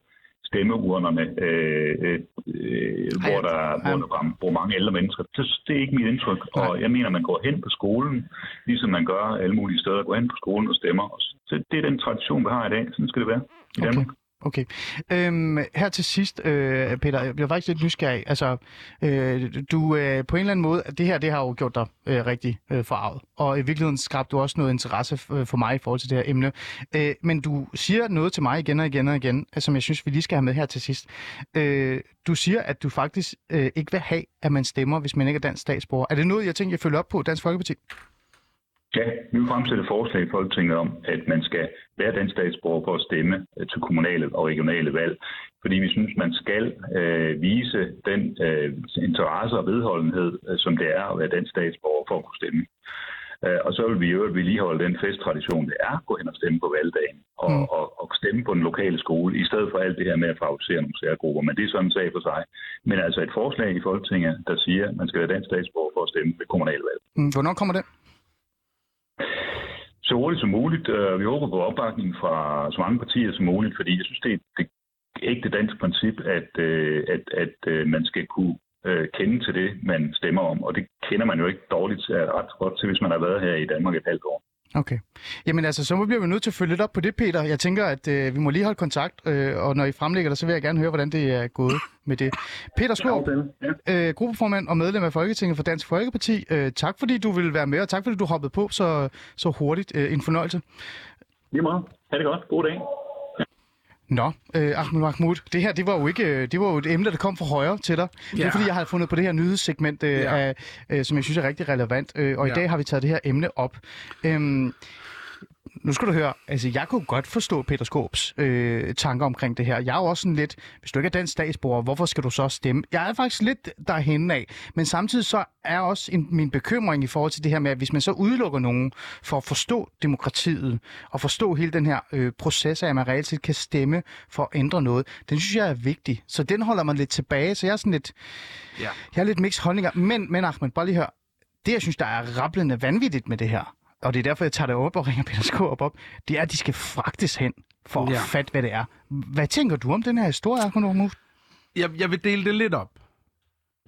stemmeurnerne, øh, øh, øh, hvor, der, hvor der bor mange ældre mennesker. Det, det er ikke mit indtryk, og jeg mener, man går hen på skolen, ligesom man gør alle mulige steder, går hen på skolen og stemmer. Så det er den tradition, vi har i dag. Sådan skal det være i Okay. Danmark. Okay. Øhm, her til sidst, øh, Peter, jeg bliver faktisk lidt nysgerrig. Altså, øh, du øh, på en eller anden måde, det her det har jo gjort dig øh, rigtig øh, forarvet. Og i virkeligheden skabte du også noget interesse øh, for mig i forhold til det her emne. Øh, men du siger noget til mig igen og igen og igen, øh, som jeg synes, vi lige skal have med her til sidst. Øh, du siger, at du faktisk øh, ikke vil have, at man stemmer, hvis man ikke er dansk statsborger. Er det noget, jeg tænker, jeg følger op på, Dansk Folkeparti? Ja, vi vil fremsætte forslag i Folketinget om, at man skal være dansk statsborger for at stemme øh, til kommunale og regionale valg. Fordi vi synes, man skal øh, vise den øh, interesse og vedholdenhed, øh, som det er at være dansk statsborger for at kunne stemme. Øh, og så vil vi jo vedligeholde den festtradition, det er at gå hen og stemme på valgdagen og, mm. og, og stemme på den lokale skole, i stedet for alt det her med at favorisere nogle særgrupper. Men det er sådan en sag for sig. Men altså et forslag i Folketinget, der siger, at man skal være dansk statsborger for at stemme ved kommunalvalg. Mm, Hvornår kommer det? Så hurtigt som muligt. Øh, vi håber på opbakning fra så mange partier som muligt, fordi jeg synes, det er et ægte dansk princip, at, øh, at, at øh, man skal kunne øh, kende til det, man stemmer om. Og det kender man jo ikke dårligt ret godt til, hvis man har været her i Danmark et halvt år. Okay. Jamen altså, så bliver vi nødt til at følge lidt op på det, Peter. Jeg tænker, at øh, vi må lige holde kontakt, øh, og når I fremlægger det, så vil jeg gerne høre, hvordan det er gået med det. Peter Skåb, Ja. øh, gruppeformand og medlem af Folketinget for Dansk Folkeparti. Øh, tak fordi du ville være med, og tak fordi du hoppede på så, så hurtigt. Øh, en fornøjelse. Lige meget. Ha' det godt. God dag. Nå, øh, Ahmed Mahmoud, det her, det var jo ikke, øh, det var jo et emne, der kom fra højre til dig. Det er Ja. fordi, jeg har fundet på det her nyhedssegment, øh, Ja. af, øh, som jeg synes er rigtig relevant, øh, og i Ja. dag har vi taget det her emne op. Øhm, nu skal du høre, altså jeg kunne godt forstå Peter Skåbs øh, tanker omkring det her. Jeg er jo også sådan lidt, hvis du ikke er dansk statsborger, hvorfor skal du så stemme? Jeg er faktisk lidt derhen af, men samtidig så er også en, min bekymring i forhold til det her med, at hvis man så udelukker nogen for at forstå demokratiet og forstå hele den her øh, proces af, at man reelt set kan stemme for at ændre noget, den synes jeg er vigtig. Så den holder mig lidt tilbage, så jeg er sådan lidt, Ja. jeg har lidt mixed holdninger. Men, men Ahmed, bare lige hør, det jeg synes, der er rablende vanvittigt med det her, og det er derfor, jeg tager det op og ringer Peter Skåb op, det er, at de skal fragtes hen for at Ja. fatte, hvad det er. Hvad tænker du om den her historie, Mahmoud? Jeg, jeg vil dele det lidt op.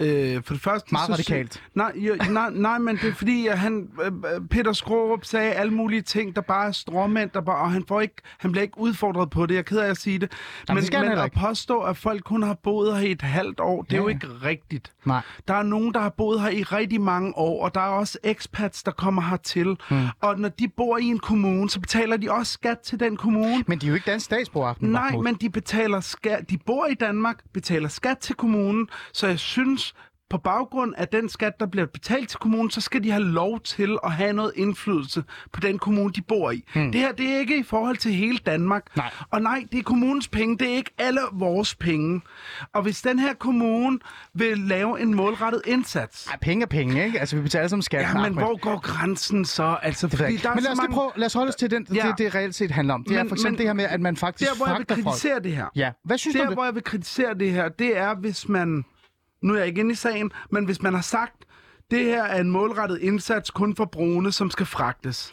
Øh, for det første... Meget så- radikalt. Nej, jo, nej, nej, men det er fordi, at han, øh, Peter Skrårup sagde alle mulige ting, der bare er stråmænd, der bare, og han, får ikke, han bliver ikke udfordret på det. Jeg er ked af at sige det. Jamen, men det skal men at påstå, at folk kun har boet her i et halvt år, det er Ja, jo ja. ikke rigtigt. Nej. Der er nogen, der har boet her i rigtig mange år, og der er også expats, der kommer hertil. Mm. Og når de bor i en kommune, så betaler de også skat til den kommune. Men de er jo ikke dansk statsborger, Nej, Mahmoud. men de betaler skat. De bor i Danmark, betaler skat til kommunen, så jeg synes, på baggrund af den skat, der bliver betalt til kommunen, så skal de have lov til at have noget indflydelse på den kommune, de bor i. Hmm. Det her, det er ikke i forhold til hele Danmark. Nej. Og nej, det er kommunens penge, det er ikke alle vores penge. Og hvis den her kommune vil lave en målrettet indsats, Ej, penge er penge, ikke? Altså, vi betaler som skat. ja, men hvor går grænsen så? Altså, Det fordi der er Men lad os mange... prøve, lad os holde os til den, Ja. det, det reelt set handler om. Det er Men- for eksempel men- det her med, at man faktisk Der, hvor jeg vil fragter folk. kritisere det her, Ja, hvad synes du der, om det? hvor jeg vil kritisere det her, det er, hvis man... Nu er jeg ikke inde i sagen, men hvis man har sagt, det her er en målrettet indsats kun for brune, som skal fragtes,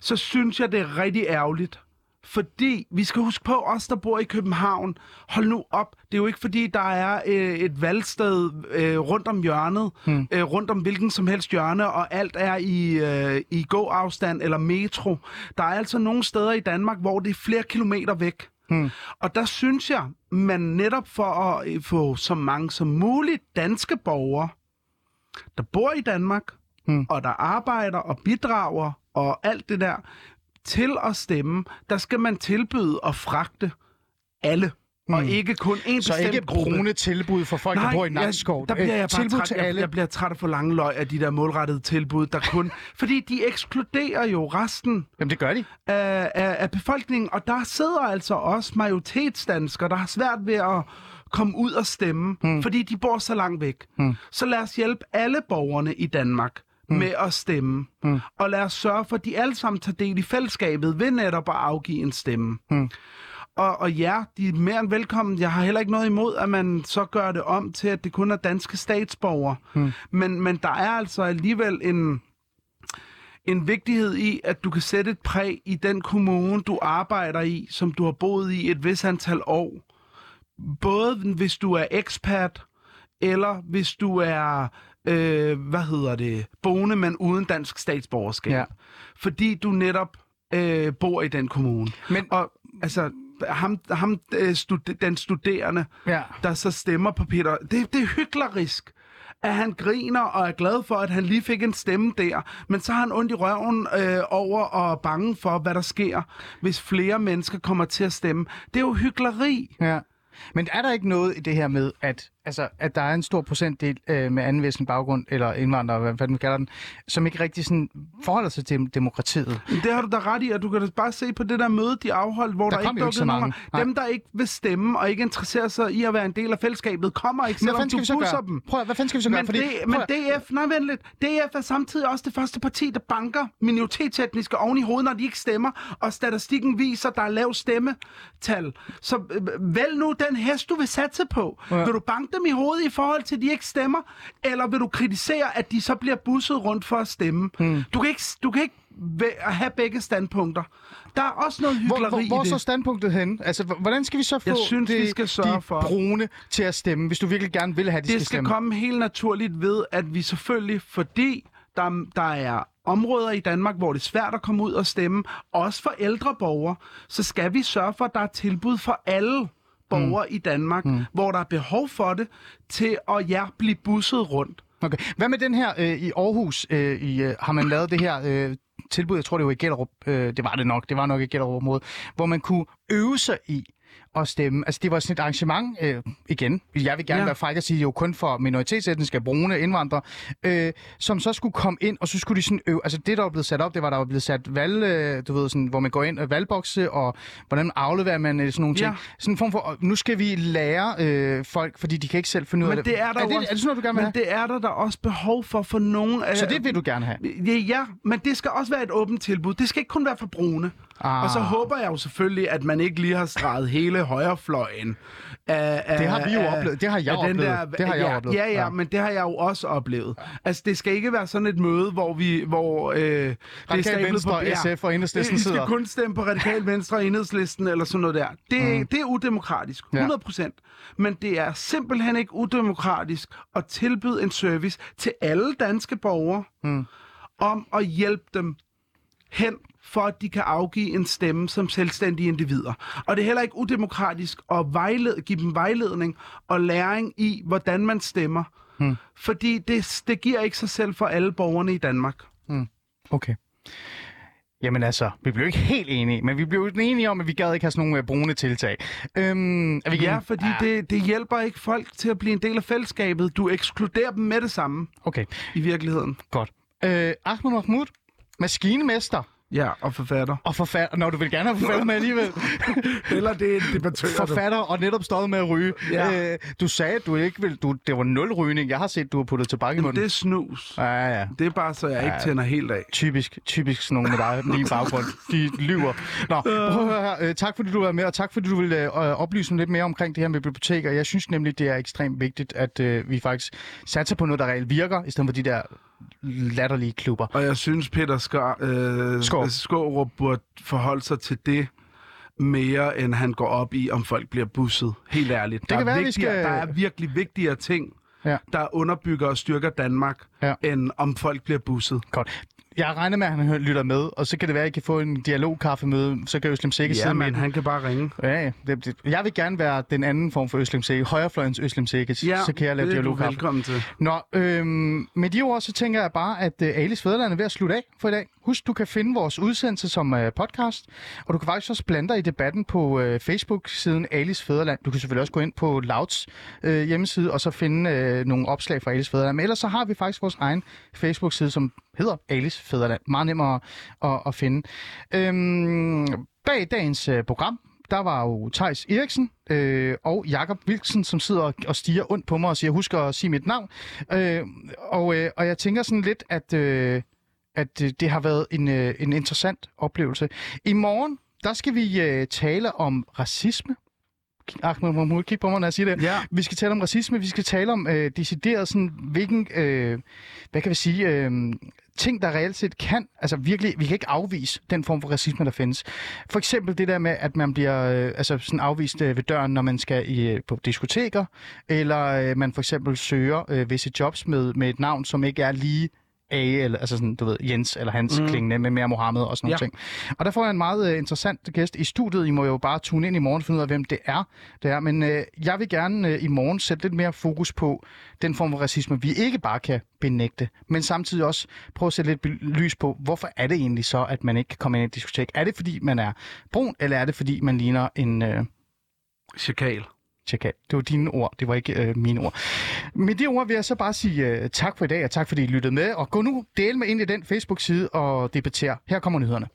så synes jeg, det er rigtig ærgerligt. Fordi vi skal huske på, os der bor i København, hold nu op, det er jo ikke fordi, der er øh, et valgsted øh, rundt om hjørnet, hmm. øh, rundt om hvilken som helst hjørne, og alt er i, øh, i gåafstand eller metro. Der er altså nogle steder i Danmark, hvor det er flere kilometer væk. Hmm. Og der synes jeg, man netop for at øh, få så mange som muligt danske borgere, der bor i Danmark, hmm. og der arbejder og bidrager og alt det der, til at stemme, der skal man tilbyde at fragte alle, mm. og ikke kun en Så bestemt ikke gruppe. brune tilbud for folk, der bor i Nakskov. der bliver jeg Øh, bare tilbud træt. til Jeg, alle. jeg bliver træt af for lange løg af de der målrettede tilbud, der kun... fordi de ekskluderer jo resten Jamen, det gør de. af, af, af befolkningen, og der sidder altså også majoritetsdanskere, der har svært ved at komme ud og stemme, hmm. fordi de bor så langt væk. Hmm. Så lad os hjælpe alle borgerne i Danmark hmm. med at stemme, hmm. og lad os sørge for, at de alle sammen tager del i fællesskabet ved netop at afgive en stemme. Hmm. Og, og ja, de er mere end velkommen. Jeg har heller ikke noget imod, at man så gør det om til, at det kun er danske statsborgere. Hmm. Men, men der er altså alligevel en en vigtighed i, at du kan sætte et præg i den kommune, du arbejder i, som du har boet i et vis antal år. Både hvis du er ekspert, eller hvis du er, øh, hvad hedder det, boende, men uden dansk statsborgerskab. Ja. Fordi du netop øh, bor i den kommune. Men- Og altså, ham, ham øh, stud- den studerende, Ja. der så stemmer på Peter, det, det er hyklerisk at han griner og er glad for, at han lige fik en stemme der, men så har han ondt i røven øh, over og er bange for, hvad der sker, hvis flere mennesker kommer til at stemme. Det er jo hykleri. Ja. Men er der ikke noget i det her med, at, altså, at der er en stor procentdel øh, med anden vestlig baggrund, eller indvandrere, hvad fanden man kalder den, som ikke rigtig sådan forholder sig til demokratiet? Det har du da ret i, at du kan da bare se på det der møde, de afholdt, hvor Der der, ikke dukkede nogen. Dem, der ikke vil stemme og ikke interesserer sig i at være en del af fællesskabet, kommer ikke, selvom du gøre? dem. Prøv, at- hvad fanden skal vi så gøre? Men, Fordi, det, men DF, nej vent lidt, DF er samtidig også det første parti, der banker minoritetsetniske oven i hovedet, når de ikke stemmer, og statistikken viser, at der er lav stemmetal. Så øh, vælg nu den hest, du vil satse på. Ja. Vil du banke dem i hovedet i forhold til, at de ikke stemmer, eller vil du kritisere, at de så bliver busset rundt for at stemme? Hmm. Du, kan ikke, du kan ikke at have begge standpunkter. Der er også noget Hvor, hyggeleri hvor, hvor er i så det. standpunktet henne? Altså, hvordan skal vi så få Jeg synes, det, vi skal sørge de for- brune til at stemme, hvis du virkelig gerne vil have, at de Det skal skal stemme? komme helt naturligt ved, at vi selvfølgelig, fordi der, der er områder i Danmark, hvor det er svært at komme ud og stemme, også for ældre borgere, så skal vi sørge for, at der er tilbud for alle borgere mm. i Danmark, mm. hvor der er behov for det, til at ja, blive busset rundt. Okay. Hvad med den her øh, i Aarhus? Øh, i, øh, har man lavet det her øh, tilbud, jeg tror det var i Gellerup, øh, det var det nok, det var nok i Gellerup område, hvor man kunne øve sig i at stemme. Altså det var sådan et arrangement, øh, igen, jeg vil gerne ja. Være fræk at sige, det jo kun for minoritetsetniske, brune indvandrere, øh, som så skulle komme ind, og så skulle de sådan øve, altså det der var blevet sat op, det var der var blevet sat valg, øh, du ved, sådan, hvor man går ind og valgbokse, og hvordan afleverer man øh, sådan nogle ting. Ja. Sådan en form for, nu skal vi lære øh, folk, fordi de kan ikke selv finde ud af Men det er der er det, også, er det sådan noget, du gerne vil Men have? det er der, der også behov for for nogen af... Så det vil du gerne have? Ja, ja, men det skal også være et åbent tilbud. Det skal ikke kun være for brune. Ah. Og så håber jeg jo selvfølgelig, at man ikke lige har streget hele højrefløjen. Af, af, Det har vi jo af- oplevet. Det har jeg oplevet. Det har jeg ja, oplevet. Ja, ja, Ja. ja, men det har jeg jo også oplevet. Altså, det skal ikke være sådan et møde, hvor vi... Hvor, øh, det er stablet Venstre, ja. SF og Enhedslisten I skal sidder. kun stemme på Radikal Venstre og Enhedslisten eller sådan noget der. Det, mm. det er udemokratisk. Ja. 100 procent. Men det er simpelthen ikke udemokratisk at tilbyde en service til alle danske borgere mm. om at hjælpe dem hen for at de kan afgive en stemme som selvstændige individer. Og det er heller ikke udemokratisk at vejlede, give dem vejledning og læring i, hvordan man stemmer. Hmm. Fordi det, det giver ikke sig selv for alle borgerne i Danmark. Okay. Jamen altså, vi blev ikke helt enige, men vi blev enige om, at vi gad ikke have sådan nogle øh, brune tiltag. Øhm, er vi Ja, fordi det, det hjælper ikke folk til at blive en del af fællesskabet. Du ekskluderer dem med det samme Okay, i virkeligheden. godt. Øh, Ahmed Mahmoud, maskinemester Ja, og forfatter. og forfatter. Når du vil gerne have forfatter med alligevel. Eller det er debattør. forfatter og netop stoppet med at ryge. Ja. Øh, du sagde, at du ikke vil... Du, det var nul rygning. Jeg har set, du har puttet tobak i munden. det er snus. Ja, ja. Det er bare, så jeg ikke tænder helt af. Typisk, typisk sådan nogle med dig, min baggrund. De lyver. Nå, prøv at høre her. Øh, tak fordi du var med, og tak fordi du ville øh, oplyse lidt mere omkring det her med biblioteker. Jeg synes nemlig, det er ekstremt vigtigt, at øh, vi faktisk satser på noget, der reelt virker, i stedet for de der latterlige klubber. Og jeg synes, Peter Skar, øh, Skaarup. Skårup burde forholde sig til det mere, end han går op i, om folk bliver busset. Helt ærligt. Der, kan er, være, vi skal- der er virkelig vigtigere ting, Ja. der underbygger og styrker Danmark, Ja. end om folk bliver busset. Godt. Jeg regner med, at han lytter med, og så kan det være, at I kan få en dialogkaffemøde. Så kan Øslem Sikke Ja, sidde med han kan bare ringe. Ja. Det, det, jeg vil gerne være den anden form for Øslem Sikke. Højrefløjens Øslem Sikke. Ja, så kan jeg lave dialogkaffe. velkommen til. Nå, øhm, med de ord, så tænker jeg bare, at øh, Alice Fæderland er ved at slutte af for i dag. Husk, du kan finde vores udsendelse som øh, podcast, og du kan faktisk også blande dig i debatten på øh, Facebook-siden Alice Fæderland. Du kan selvfølgelig også gå ind på Louds øh, hjemmeside, og så finde øh, nogle opslag fra Alice Fæderland. Men ellers så har vi faktisk vores egen Facebook-side, som hedder Alice Fæderland. Meget nemmere at, at, at finde. Øhm, bag dagens øh, program, der var jo Tejs Eriksen øh, og Jakob Wilksen, som sidder og, og stiger ondt på mig og siger, husk at sige mit navn. Øh, og, øh, og jeg tænker sådan lidt, at, øh, at øh, det har været en, øh, en interessant oplevelse. I morgen, der skal vi øh, tale om racisme. Ahmed Mahmoud, kig på mig, når jeg siger det. Ja. Vi skal tale om racisme, vi skal tale om øh, decideret sådan, hvilken, øh, hvad kan vi sige, øh, ting, der reelt set kan, altså virkelig, vi kan ikke afvise den form for racisme, der findes. For eksempel det der med, at man bliver øh, altså sådan afvist øh, ved døren, når man skal i, øh, på diskoteker, eller øh, man for eksempel søger øh, visse jobs med, med et navn, som ikke er lige A, eller altså sådan, du ved, Jens eller Hans mm. klingende med mere Mohammed og sådan nogle Ja. ting. Og der får jeg en meget øh, interessant gæst i studiet. I må jo bare tune ind i morgen og finde ud af, hvem det er. Det er. Men øh, jeg vil gerne øh, i morgen sætte lidt mere fokus på den form for racisme, vi ikke bare kan benægte, men samtidig også prøve at sætte lidt lys på, hvorfor er det egentlig så, at man ikke kan komme ind i et diskotek? Er det, fordi man er brun, eller er det, fordi man ligner en... Øh, Chakal. Tjekka. Det var dine ord, det var ikke øh, mine ord. Med de ord vil jeg så bare sige øh, tak for i dag, og tak fordi I lyttede med. Og gå nu del med ind i den Facebook-side og debatter. Her kommer nyhederne.